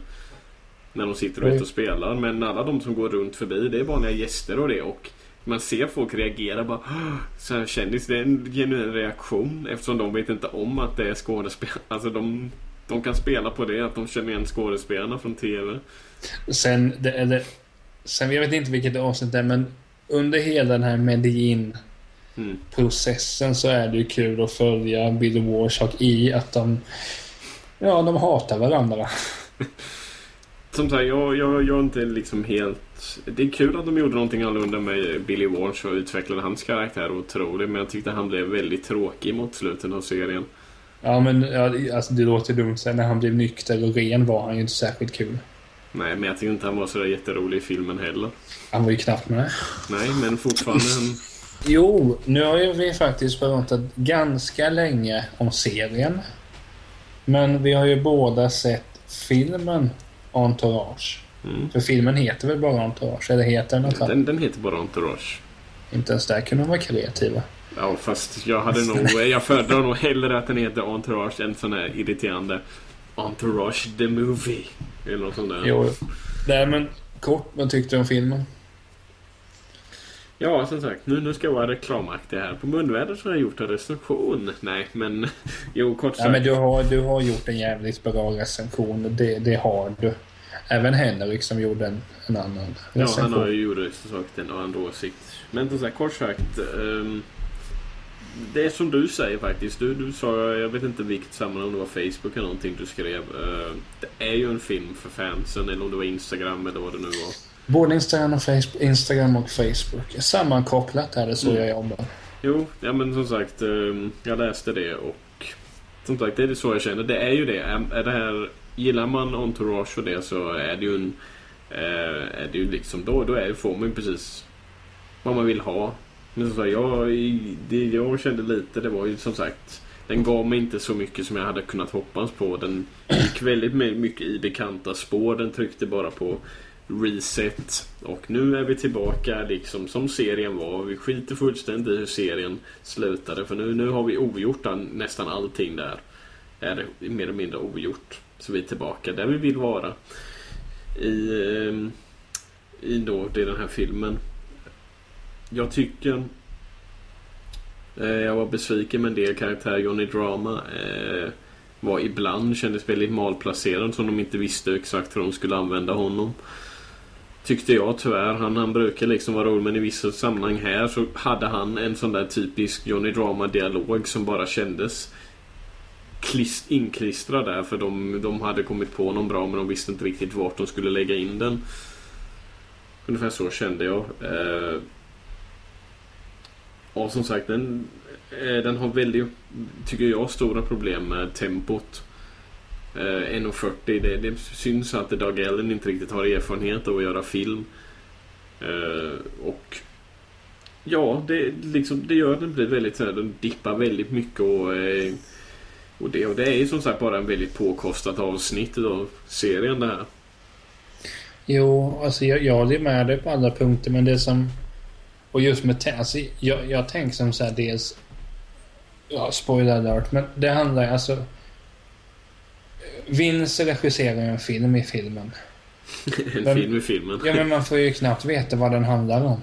När de sitter ute och spelar. Men alla de som går runt förbi, det är vanliga gäster och det. Och man ser folk reagera bara så här kändis. Det är en genuin reaktion eftersom de vet inte om att det är skådespelare. Alltså de, de kan spela på det, att de känner igen skådespelarna från TV. Sen, det, det, sen, jag vet inte vilket avsnitt det är, men under hela den här Medellin mm. processen så är det ju kul att följa Billy Warshawk i att de Ja, de hatar varandra. *laughs* Som sagt, jag, jag, jag är inte liksom helt... Det är kul att de gjorde någonting annorlunda med Billy Walsh och utvecklade hans karaktär otroligt. Men jag tyckte han blev väldigt tråkig mot slutet av serien. Ja, men ja, alltså, det låter dumt. Sen när han blev nykter och ren var han ju inte särskilt kul. Nej, men jag tycker inte han var så jätterolig i filmen heller. Han var ju knappt med. Nej, men fortfarande... En... *laughs* Jo, nu har ju vi faktiskt pratat ganska länge om serien. Men vi har ju båda sett filmen Entourage. Mm. För filmen heter väl bara Entourage? Eller heter den något den, den heter bara Entourage. Inte ens där kunde de vara kreativa. Ja, fast jag hade nog... Jag föredrar nog hellre att den heter Entourage än sån här irriterande Entourage the Movie. Eller något sånt där. Jo. Nej, men kort, vad tyckte du om filmen? Ja, som sagt, nu, nu ska jag vara reklamaktig här. På Munväder så har jag gjort en recension. Nej, men *laughs* jo, kort sagt. Ja, men du har, du har gjort en jävligt bra recension. Det, det har du. Även Henrik som gjorde en, en annan recension. Ja, han har ju gjort sagt en annan åsikt. Men som sagt, kort sagt. Um, det är som du säger faktiskt. Du, du sa, jag vet inte vilket sammanhang, om det var Facebook eller någonting du skrev. Uh, det är ju en film för fansen, eller om det var Instagram eller vad det nu var. Både Instagram och Facebook, Instagram och Facebook. Sammankopplat är det så mm. jag jobbar. Jo, ja men som sagt, um, jag läste det och som sagt, det är det så jag känner. Det är ju det. Är, det här, gillar man Entourage och det så är det ju en... Uh, är det ju liksom, då, då är, får man ju precis vad man vill ha. Men som sagt, jag, det jag kände lite det var ju som sagt den gav mig inte så mycket som jag hade kunnat hoppas på. Den gick väldigt mycket i bekanta spår. Den tryckte bara på reset. Och nu är vi tillbaka liksom som serien var. Vi skiter fullständigt i hur serien slutade. För nu, nu har vi ogjort nästan allting där. Är det mer eller mindre ogjort. Så vi är tillbaka där vi vill vara. I, ehm, i då, det är den här filmen jag tycker... Eh, jag var besviken med en del karaktärer. Johnny Drama eh, var ibland, kändes väldigt malplacerad som de inte visste exakt hur de skulle använda honom. Tyckte jag tyvärr. Han, han brukar liksom vara rolig men i vissa sammanhang här så hade han en sån där typisk Johnny Drama-dialog som bara kändes klist, inklistrad där för de, de hade kommit på någon bra men de visste inte riktigt vart de skulle lägga in den. Ungefär så kände jag. Eh, och som sagt den, eh, den har väldigt, tycker jag, stora problem med tempot. Eh, 1.40, det, det syns att Doug Allen inte riktigt har erfarenhet av att göra film. Eh, och Ja, det, liksom, det gör att den blir väldigt såhär, den dippar väldigt mycket och, och, det, och det är ju som sagt bara en väldigt påkostat avsnitt av serien det här. Jo, alltså jag, jag håller med dig på alla punkter men det som... Och just med... Alltså, jag, jag tänker som så här dels... Ja, spoiler alert, men det handlar alltså... Vince regisserar en film i filmen. *laughs* en Men- film i filmen. Ja, men man får ju knappt veta vad den handlar om.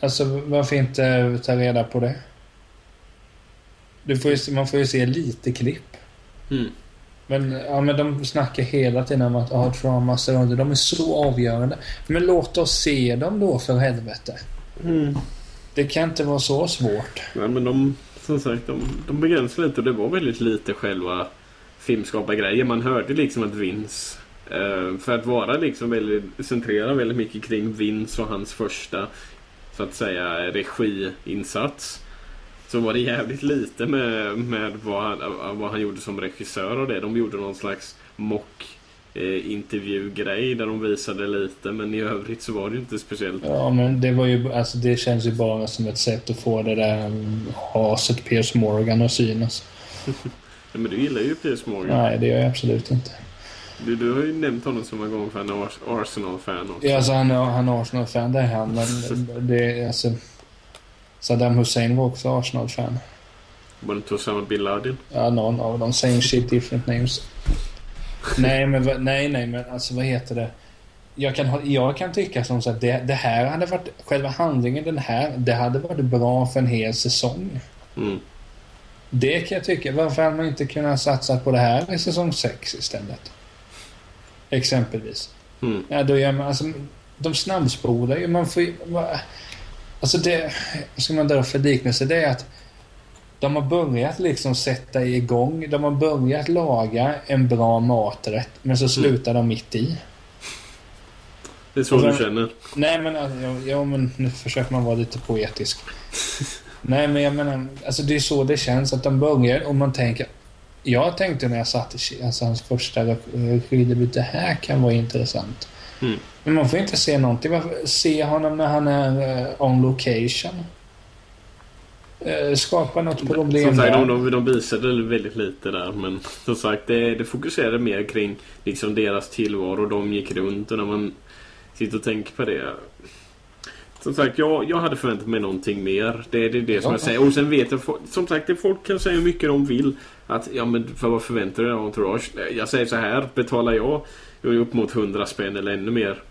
Alltså, varför inte ta reda på det? Du får ju, man får ju se lite klipp. Mm. Men, ja, men de snackar hela tiden om att ah, trauma surrounded, de är så avgörande. Men låt oss se dem då för helvete. Mm. Det kan inte vara så svårt. Ja, men de, som sagt, de, de begränsar lite och det var väldigt lite själva filmskapargrejer. Man hörde liksom att Vince, eh, för att vara liksom väldigt, centrera väldigt mycket kring Vince och hans första, så att säga, regiinsats. Så var det jävligt lite med, med vad, han, vad han gjorde som regissör och det. De gjorde någon slags mock eh, intervjugrej där de visade lite men i övrigt så var det inte speciellt. Ja, men det var ju, alltså det känns ju bara som ett sätt att få det där um, haset Piers Morgan att synas. *laughs* Ja, men du gillar ju Piers Morgan. Nej, det gör jag absolut inte. Du, du har ju nämnt honom så många gånger för han är Ars- Arsenal-fan också. Ja, alltså han, är- han är Arsenal-fan, det är han. Men det är alltså... Saddam Hussein var också Arsenal-fan. Var det inte Osama bin Laden? Ja, någon av dem. Same shit, different names. nej, men nej, nej, men alltså vad heter det? Jag kan, jag kan tycka som så att det, det här hade varit... Själva handlingen, den här, det hade varit bra för en hel säsong. Mm. Det kan jag tycka. Varför hade man inte kunnat satsa på det här i säsong 6 istället? Exempelvis. Mm. Ja, då gör man, alltså, de snabbspolar ju. Man får ju... Alltså det... Ska man dra för liknelse? Det är att de har börjat liksom sätta igång. De har börjat laga en bra maträtt, men så slutar de mitt i. Det är så Och du sen- känner. Nej, men, alltså, ja, ja, men nu försöker man vara lite poetisk. *laughs* Nej, men jag menar, alltså det är så det känns att de börjar och man tänker... Jag tänkte när jag satt i alltså hans första regidebut, det här kan vara intressant. Mm. Men man får inte se någonting. Varför se honom när han är eh, on location? Eh, skapa något problem Som sagt, där. de, de, de visade väldigt lite där. Men *laughs* som sagt, det, det fokuserade mer kring liksom deras tillvaro. De gick runt och när man sitter och tänker på det. Som sagt, jag, jag hade förväntat mig någonting mer. Det, det är det som Ja. jag säger. Och sen vet jag, som sagt, det folk kan säga hur mycket de vill. Att, ja men för vad förväntar du dig av Entourage? Jag säger så här, betalar jag upp mot 100 spänn eller ännu mer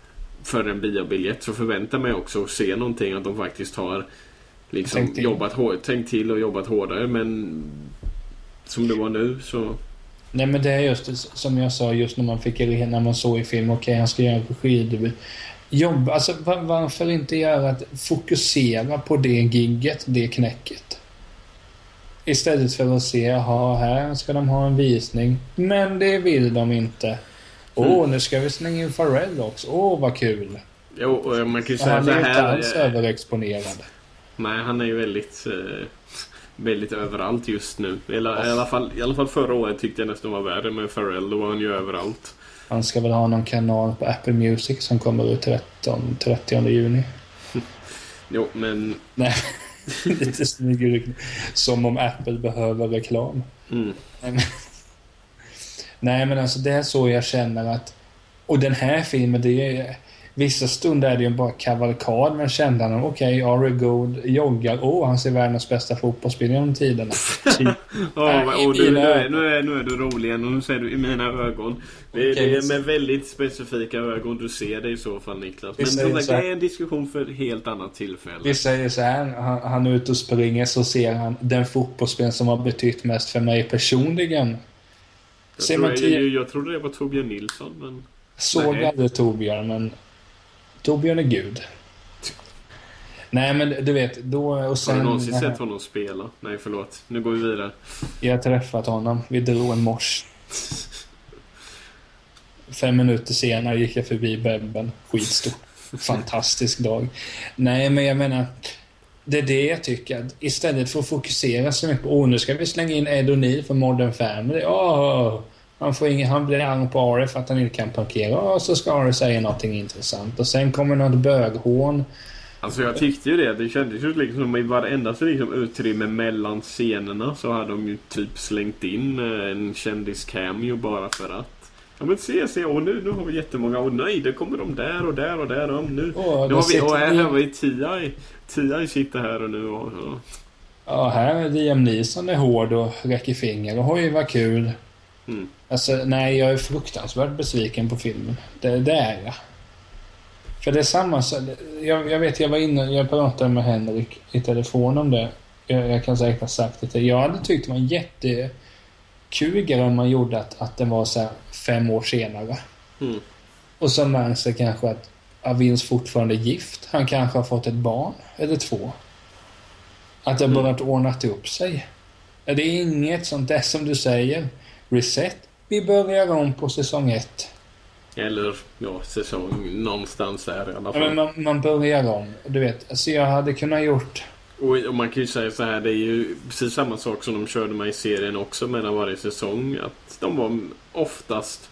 för en biobiljett så förväntar mig också att se någonting. Att de faktiskt har liksom Tänkt till. jobbat hårt, tänkt till och jobbat hårdare. Men som det var nu så... Nej men det är just som jag sa just när man fick när man såg i film, okej han ska göra regidebut. Jobb, alltså va- varför inte göra att fokusera på det gigget, det knäcket. Istället för att se, jaha här ska de ha en visning. Men det vill de inte. Åh, Mm. nu ska vi slänga in Pharrell också. Åh, vad kul. Jo, man kan ju säga han är inte alls eh, överexponerad. Nej, han är ju väldigt... Eh, väldigt överallt just nu. Eller, i, alla fall, I alla fall förra året tyckte jag nästan var värre med Pharrell. Då var han ju överallt. Han ska väl ha någon kanal på Apple Music som kommer ut 13, 30 juni. *laughs* Jo, men... Nej, *laughs* lite snyggare. Som om Apple behöver reklam. Mm, Nej, men- alltså det är så jag känner att... Och den här filmen, det är... Vissa stunder är det ju bara kavalkad, men kände han okej, okay, Ari Gold joggar, åh, oh, han ser världens bästa fotbollsspelare genom tiderna. *laughs* Typ. du, nu, är, nu, är, nu är du rolig igen och nu säger du i mina ögon. Det, okay, det är med väldigt specifika ögon du ser det i så fall Niklas. Men som sagt, det är en diskussion för ett helt annat tillfälle. Vi säger så här, han, han är ute och springer så ser han den fotbollsspelaren som har betytt mest för mig personligen. Jag, tror, jag, jag, jag trodde det var Torbjörn Nilsson, men... Såg aldrig Torbjörn, men Torbjörn är gud. Nej men du vet, då och sen... Har du någonsin sett honom spela? Nej förlåt, nu går vi vidare. Jag har träffat honom. Vi drog en mors. Fem minuter senare gick jag förbi Bebben. Skitstor. Fantastisk dag. Nej men jag menar... Det är det jag tycker. Istället för att fokusera så mycket på oh, nu ska vi slänga in Ed O'Neill för Modern Family. Oh, han, får ingen, han blir arg på Ari för att han inte kan parkera och så ska Ari säga någonting intressant. Och sen kommer något böghån. Alltså jag tyckte ju det. Det kändes ju liksom som i varenda liksom utrymme mellan scenerna så hade de ju typ slängt in eh, en kändis-cameo bara för att. Ja men se, se, och nu, nu har vi jättemånga, och nej, det kommer de där och där och där. Och nu, oh, nu har vi, och här har vi T.I. T.I. sitter här och nu och... Ja, ja här är Liam Neeson är hård och räcker finger och oj vad kul. Mm. Alltså, nej, jag är fruktansvärt besviken på filmen. Det, det är jag. För det är samma jag, jag vet, jag var inne, jag pratade med Henrik i telefon om det. Jag, jag kan säkert ha sagt det Jag hade tyckt det var jättekul om man gjorde att, att den var så fem år senare. Mm. Och så märks det kanske att Avins fortfarande är gift. Han kanske har fått ett barn, eller två. Att det har mm. börjat ordnat upp sig. Det är inget sånt där som du säger reset. Vi börjar om på säsong ett. Eller ja, säsong någonstans där i alla fall. Ja, men man, man börjar om. Du vet, alltså jag hade kunnat gjort... Och, och, man kan ju säga så här, det är ju precis samma sak som de körde med i serien också mellan varje säsong. Att de var oftast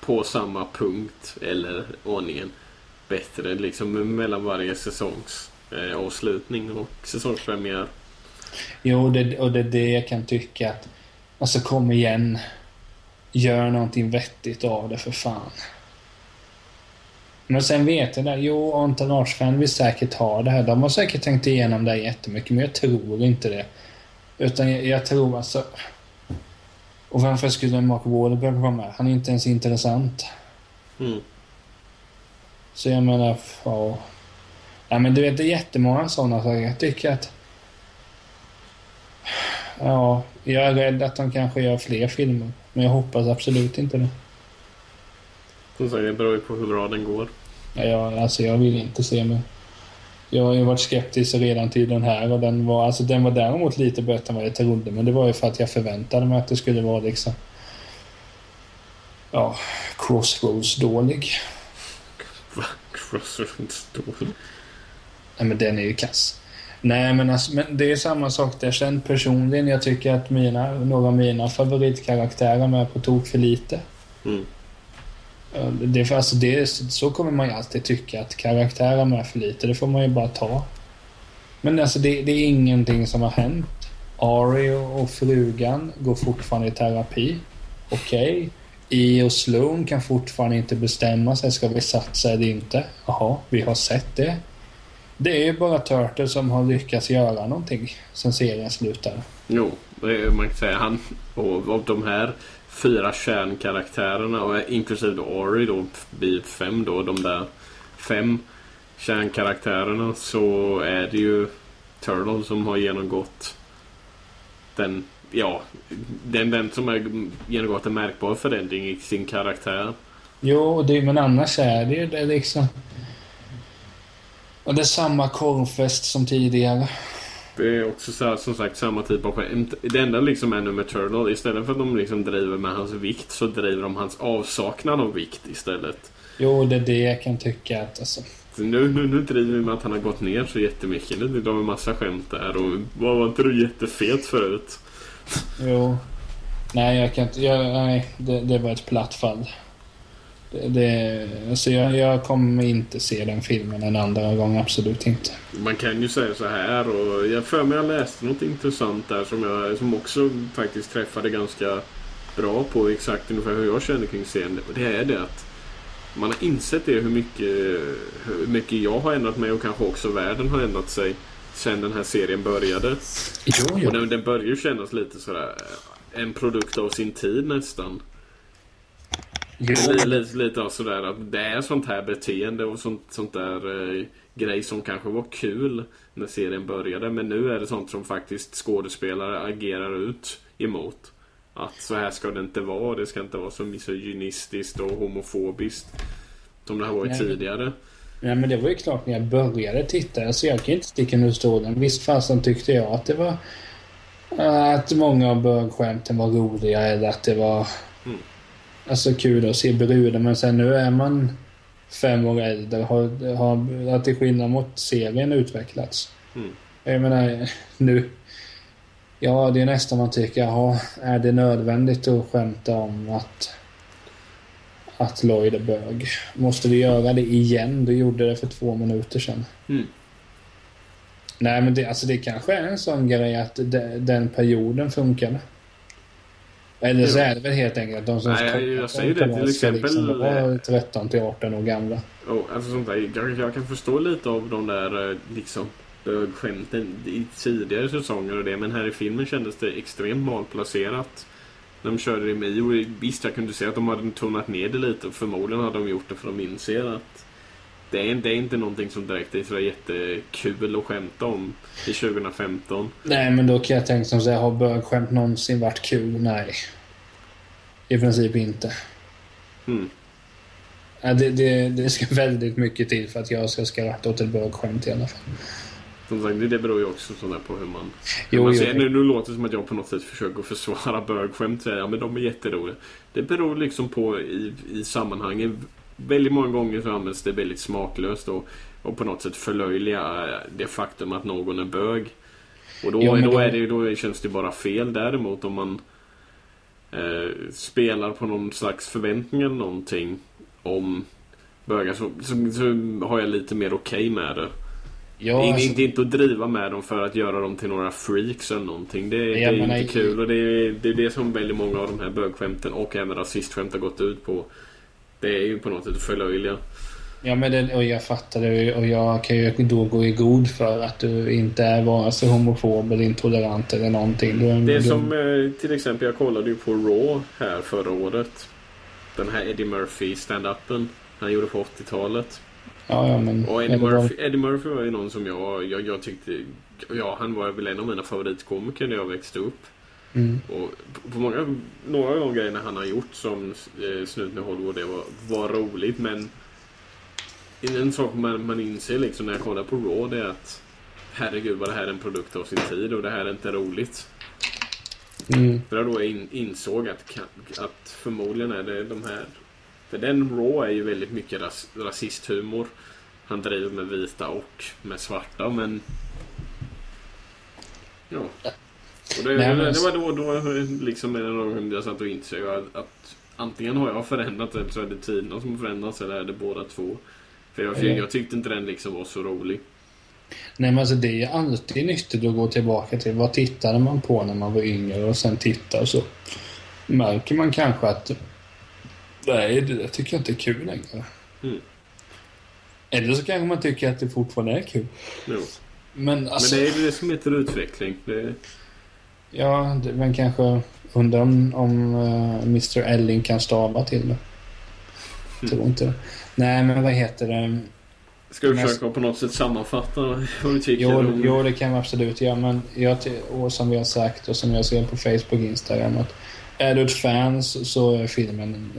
på samma punkt, eller ordningen, bättre liksom mellan varje säsongs eh, avslutning och säsongspremiär. Jo, det, och det är det jag kan tycka att Alltså kom igen. Gör någonting vettigt av det för fan. Men sen vet jag det. Jo, Entourage-fan vill säkert ha det här. De har säkert tänkt igenom det jättemycket, men jag tror inte det. Utan jag, jag tror alltså... Och varför skulle Mark Wahlberg vara med? Han är inte ens intressant. Mm. Så jag menar, ja... Ja men du vet, det är jättemånga sådana saker. Jag tycker att... Ja, jag är rädd att de kanske gör fler filmer. Men jag hoppas absolut inte det. Som sagt, det beror ju på hur bra den går. Ja, alltså jag vill inte se mig. Jag har ju varit skeptisk redan till den här och den var, alltså den var däremot lite bättre än vad jag trodde. Men det var ju för att jag förväntade mig att det skulle vara liksom... Ja, Crossroads dålig. *laughs* Crossroads dålig? Nej men den är ju kass. Nej, men, alltså, men det är samma sak där. Sen personligen, jag tycker att mina, några av mina favoritkaraktärer är på tok för lite. Mm. Ehm, det, alltså det, så kommer man ju alltid tycka, att karaktärerna är för lite. Det får man ju bara ta. Men alltså det, det är ingenting som har hänt. Ari och frugan går fortfarande i terapi. Okej. Okay. I och Sloan kan fortfarande inte bestämma sig. Ska vi satsa eller inte? Jaha, vi har sett det. Det är ju bara Turtle som har lyckats göra någonting sen serien slutade. Jo, man kan säga han och av de här fyra kärnkaraktärerna och inklusive då Ori då blir fem då. De där fem kärnkaraktärerna så är det ju Turtle som har genomgått den, ja, den, den som har genomgått en märkbar förändring i sin karaktär. Jo, det, men annars är det ju det liksom och det är samma korvfest som tidigare. Det är också så här, som sagt samma typ av skämt. Det enda liksom är nu med Turtle, istället för att de liksom driver med hans vikt så driver de hans avsaknad av vikt istället. Jo, det är det jag kan tycka att alltså. Nu, nu, nu driver vi med att han har gått ner så jättemycket. Nu drar vi massa skämt där och var inte du jättefet förut? Jo. Nej, jag kan inte. Jag, nej, det, det var ett platt fall. Det, alltså jag, jag kommer inte se den filmen en andra gång, absolut inte. Man kan ju säga så här och jag för mig jag läste något intressant där som, jag, som också faktiskt träffade ganska bra på exakt ungefär hur jag känner kring serien. Det är det att man har insett det hur mycket, hur mycket jag har ändrat mig och kanske också världen har ändrat sig sen den här serien började. Jo, jo. Och den, den börjar ju kännas lite sådär en produkt av sin tid nästan. Lite, lite, lite av sådär att det är sånt här beteende och sånt, sånt där eh, grej som kanske var kul när serien började. Men nu är det sånt som faktiskt skådespelare agerar ut emot. Att så här ska det inte vara. Det ska inte vara så misogynistiskt och homofobiskt. Som det har varit Nej. tidigare. Ja, men det var ju klart när jag började titta. Alltså jag kan inte sticka under stolen. Visst fasen tyckte jag att det var... Att många av bögskämten var roliga eller att det var... Mm. Alltså kul att se brudar. Men sen nu är man fem år äldre. Har, har att till skillnad mot serien utvecklats. Mm. Jag menar, nu... Ja, det är nästan man tycker, jaha, är det nödvändigt att skämta om att att Lloyd är bög? Måste vi göra det igen? Du gjorde det för två minuter sedan. Mm. Nej, men det, alltså det kanske är en sån grej att de, den perioden funkade. Eller så är det väl helt enkelt att de som Nej, jag säger det, kommer till ska exempel- Liksom vara 13 till 18 år gamla. Och, alltså jag, jag kan förstå lite av de där eh, liksom bögskämten i tidigare säsonger och det. Men här i filmen kändes det extremt malplacerat. När de körde det med och Visst, jag kunde se att de hade tonat ner det lite. Och förmodligen hade de gjort det för de inser att det är, det är inte någonting som direkt är så jättekul att skämta om i 2015. Nej, men då kan jag tänka som så här, har bögskämt någonsin varit kul? Nej. I princip inte. Mm. Ja, det, det, det ska *laughs* väldigt mycket till för att jag ska skratta åt ett bögskämt i alla fall. Som sagt, det- beror ju också sådär på hur man... Jo, hur man jo. ser, nu, nu låter det som att jag på något sätt försöker försvara bögskämt. Ja, men de är jätteroliga. Det beror liksom på i, i sammanhangen. Väldigt många gånger så används det väldigt smaklöst och, och på något sätt förlöjliga eh, det faktum att någon är bög. Och då, Jo, då, är det, då känns det bara fel. Däremot om man eh, spelar på någon slags förväntning eller någonting om bögar så, så, så har jag lite mer okej med det. Ja, In, alltså, inte, inte att driva med dem för att göra dem till några freaks eller någonting. Det, det är inte kul och det är, det är det som väldigt många av de här bögskämten och även rasistskämt har gått ut på. Det är ju på något sätt förlöjliga. ja, men det, och jag fattar det och jag kan ju då gå i god för att du inte är vare sig homofob eller intolerant eller någonting. Du, Det är du, som eh, till exempel, jag kollade ju på Raw här förra året. Den här Eddie Murphy stand-upen han gjorde på 80-talet. Ja, ja, men... Och Eddie Murphy, Eddie Murphy var ju någon som jag, jag, jag tyckte... Ja, han var väl en av mina favoritkomiker när jag växte upp. Mm. Och på- många, några av de grejerna han har gjort som eh, Snuten i Hollywood det var, var roligt men en sak man, man inser liksom när jag kollar på Raw det är att herregud vad det här är en produkt av sin tid och det här är inte roligt. Mm. För då jag in, insåg att, att förmodligen är det de här för den Raw är ju väldigt mycket ras, rasisthumor. Han driver med vita och med svarta men Ja. Och det, Nej, men- det, det var då, då liksom en av de gångerna jag satt och insåg att, att antingen har jag förändrat eller så är det tiderna som har förändrats eller är det båda två. För jag, Mm. jag tyckte inte den liksom var så rolig. Nej, men alltså det är alltid nyttigt att gå tillbaka till vad tittade man på när man var yngre och sen titta och så märker man kanske att nej, det där tycker jag inte är kul längre. Mm. Eller så kanske man tycker att det fortfarande är kul. Jo. Men alltså, Men det är ju det som heter utveckling. Det, ja, det, men kanske undrar om, om uh, Mr Elling kan stava till det. Tror inte det. Nej, men vad heter det? ska du försöka på något sätt sammanfatta vad du tycker Jo, om... jo, det kan vi absolut göra. Men jag, och som vi har sagt och som jag ser på Facebook och Instagram att är du ett fan så- är filmen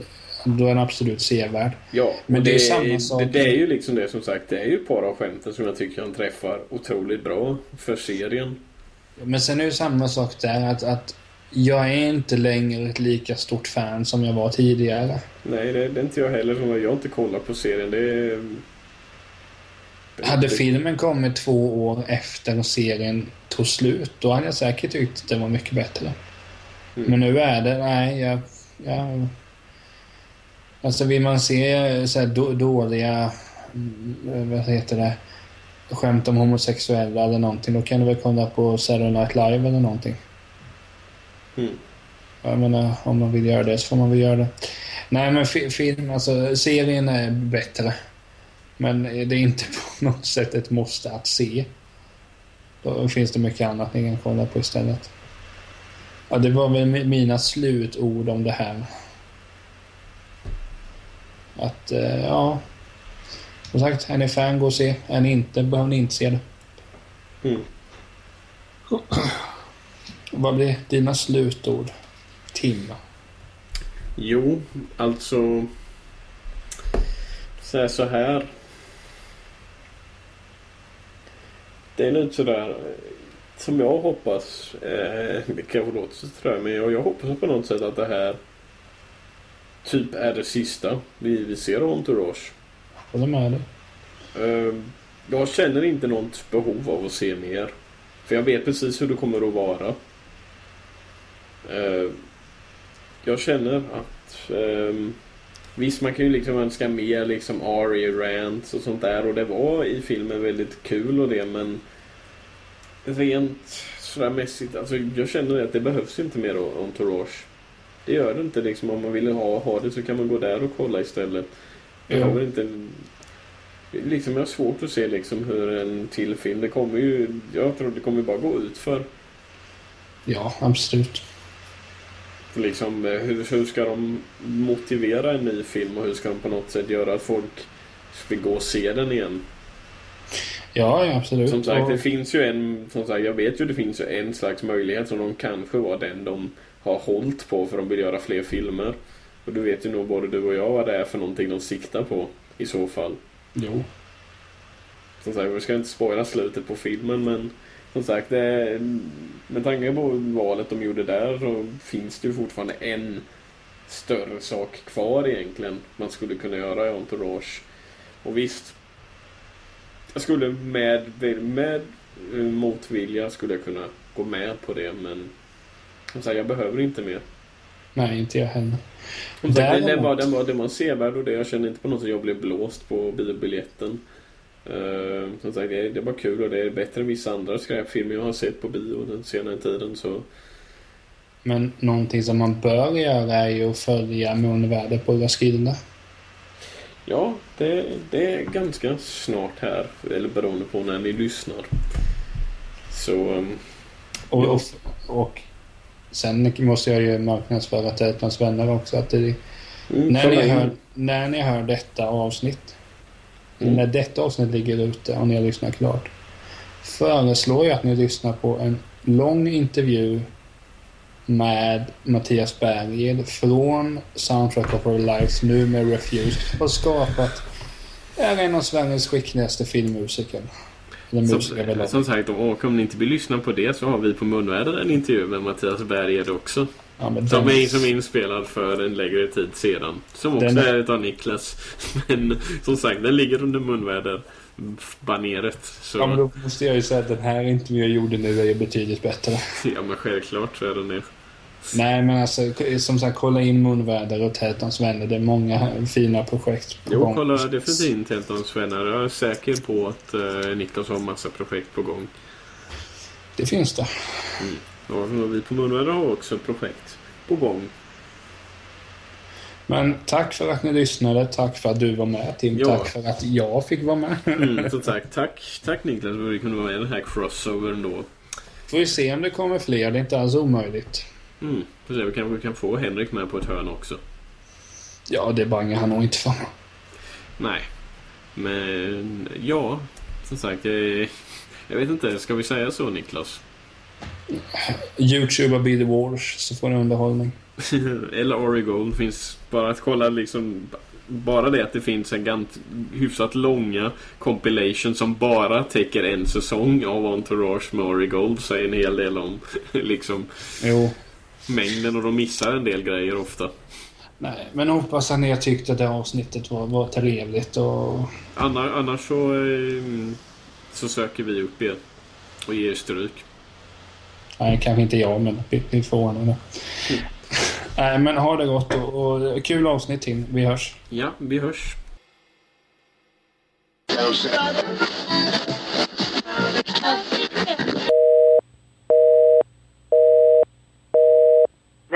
då är den absolut sevärd. Ja, Men och det är samma sak- Det, det är ju liksom det som sagt. Det är ju ett par av skämten som jag tycker han träffar otroligt bra för serien. Men sen är det samma sak där att, att jag är inte längre ett lika stort fan som jag var tidigare. Nej, det, det är inte jag heller. Jag har inte kollat på serien. Det är... Hade filmen kommit två år efter serien tog slut, då hade jag säkert tyckt att det var mycket bättre. Mm. Men nu är det, nej, jag... jag alltså vill man se så här då, dåliga, mm, vad heter det, skämt om homosexuella eller någonting, då kan du väl kolla på Saturday Night Live eller någonting. Mm. Jag menar, om man vill göra det så får man väl göra det. Nej, men film, alltså serien är bättre. Men det är inte *laughs* på något sätt ett måste att se. Då finns det mycket annat ni kan kolla på istället. Ja, det var väl mina slutord om det här. Att, eh, ja... Som sagt, är ni fan, gå och se. Är ni inte, behöver ni inte se det. Mm. *clears throat* Vad blir dina slutord? Tim? Jo, alltså... Säg så här. Det är lite sådär som jag hoppas. Eh, *laughs* det kanske låter så tror jag, men jag, jag hoppas på något sätt att det här typ är det sista vi, vi ser av Entourage. Håller med dig. Eh, jag känner inte något behov av att se mer. För jag vet precis hur det kommer att vara. Ehm, jag känner att ehm, Visst, man kan ju liksom önska mer liksom Ari rants och sånt där och det var i filmen väldigt kul och det men rent sådär mässigt, alltså jag känner att det behövs inte mer entourage. Det gör det inte liksom. Om man vill ha, ha det så kan man gå där och kolla istället. Jag ja. inte... Liksom jag har svårt att se liksom hur en till film, det kommer ju... Jag tror det kommer bara gå ut för. Ja, absolut. Liksom, eh, hur, hur ska de motivera en ny film och hur ska de på något sätt göra att folk vill gå och se den igen? Ja, ja absolut. Som sagt, det finns ju en... Som sagt, jag vet ju det finns ju en slags möjlighet som de kanske var den de har hållit på för de vill göra fler filmer. Och du vet ju nog både du och jag vad det är för någonting de siktar på i så fall. Jo. Som sagt, vi ska inte spoila slutet på filmen men som sagt, det, med tanke på valet de gjorde där så finns det ju fortfarande en större sak kvar egentligen man skulle kunna göra i Entourage. Och visst, jag skulle med, med eh, motvilja skulle jag kunna gå med på det men som sagt, jag behöver inte mer. Nej, inte jag heller. Sagt, den, den, var, den, var, den var sevärd och det. Jag kände inte på något sätt att jag blev blåst på biobiljetten. Uh, som sagt, det, det var kul och det är bättre än vissa andra skräpfilmer jag har sett på bio den senare tiden. Så. Men någonting som man bör göra är ju att följa munväder på Roskilde. Ja, det, det är ganska snart här. Eller beroende på när ni lyssnar. Så... Um, och, ja. och, och, sen måste jag ju marknadsföra Tätlands vänner också. Att det, mm, när, ni hör, när ni hör detta avsnitt Mm. När detta avsnitt ligger ute och ni har lyssnat klart föreslår jag att ni lyssnar på en lång intervju med Mattias Berghed från Soundtrack of Our Lives, nu med Refused, har skapat är en av Sveriges skickligaste filmmusiker. Som, som sagt, och om ni inte vill lyssna på det så har vi på Munväder en intervju med Mattias Berghed också. Ja, som, den... är, som är inspelad för en längre tid sedan. Som också den... är utav Niklas. *laughs* Men som sagt, den ligger under munväder baneret. Så... Ja, men då måste jag ju säga att den här intervjun jag gjorde nu är betydligt bättre. Ja, men självklart så är den det. Nej, men alltså som sagt, kolla in Munväder och Tätans vänner. Det är många fina projekt på jo, gång. Jo, kolla definitivt Tätans vänner. Jag är säker på att uh, Niklas har massa projekt på gång. Det finns det. Mm. Och vi på Munväder har också projekt på gång. Men tack för att ni lyssnade. Tack för att du var med Tim. Ja. Tack för att jag fick vara med. mm, *laughs* så tack. tack. Tack Niklas för att vi kunde vara med i den här crossovern då. Får vi se om det kommer fler. Det är inte alls omöjligt. Mm, se. Vi kanske kan få Henrik med på ett hörn också. Ja, det bangar han nog inte för. Nej. Men ja, som sagt. Jag, jag vet inte. Ska vi säga så Niklas? Youtube Be the Wars så får ni underhållning. *laughs* Eller Origold finns bara att kolla liksom bara det att det finns en gant, hyfsat långa compilation som bara täcker en säsong av Entourage med Origold säger en hel del om *laughs* liksom jo. Mängden och de missar en del grejer ofta. Nej, men hoppas att ni har tyckt att det avsnittet var, var trevligt och... Annars, annars så, eh, så söker vi upp er och ger stryk. Nej, kanske inte jag, men vi, får ordna det. Mm. Nej, men ha det gott och, och kul avsnitt Tim. Vi hörs. Ja, vi hörs.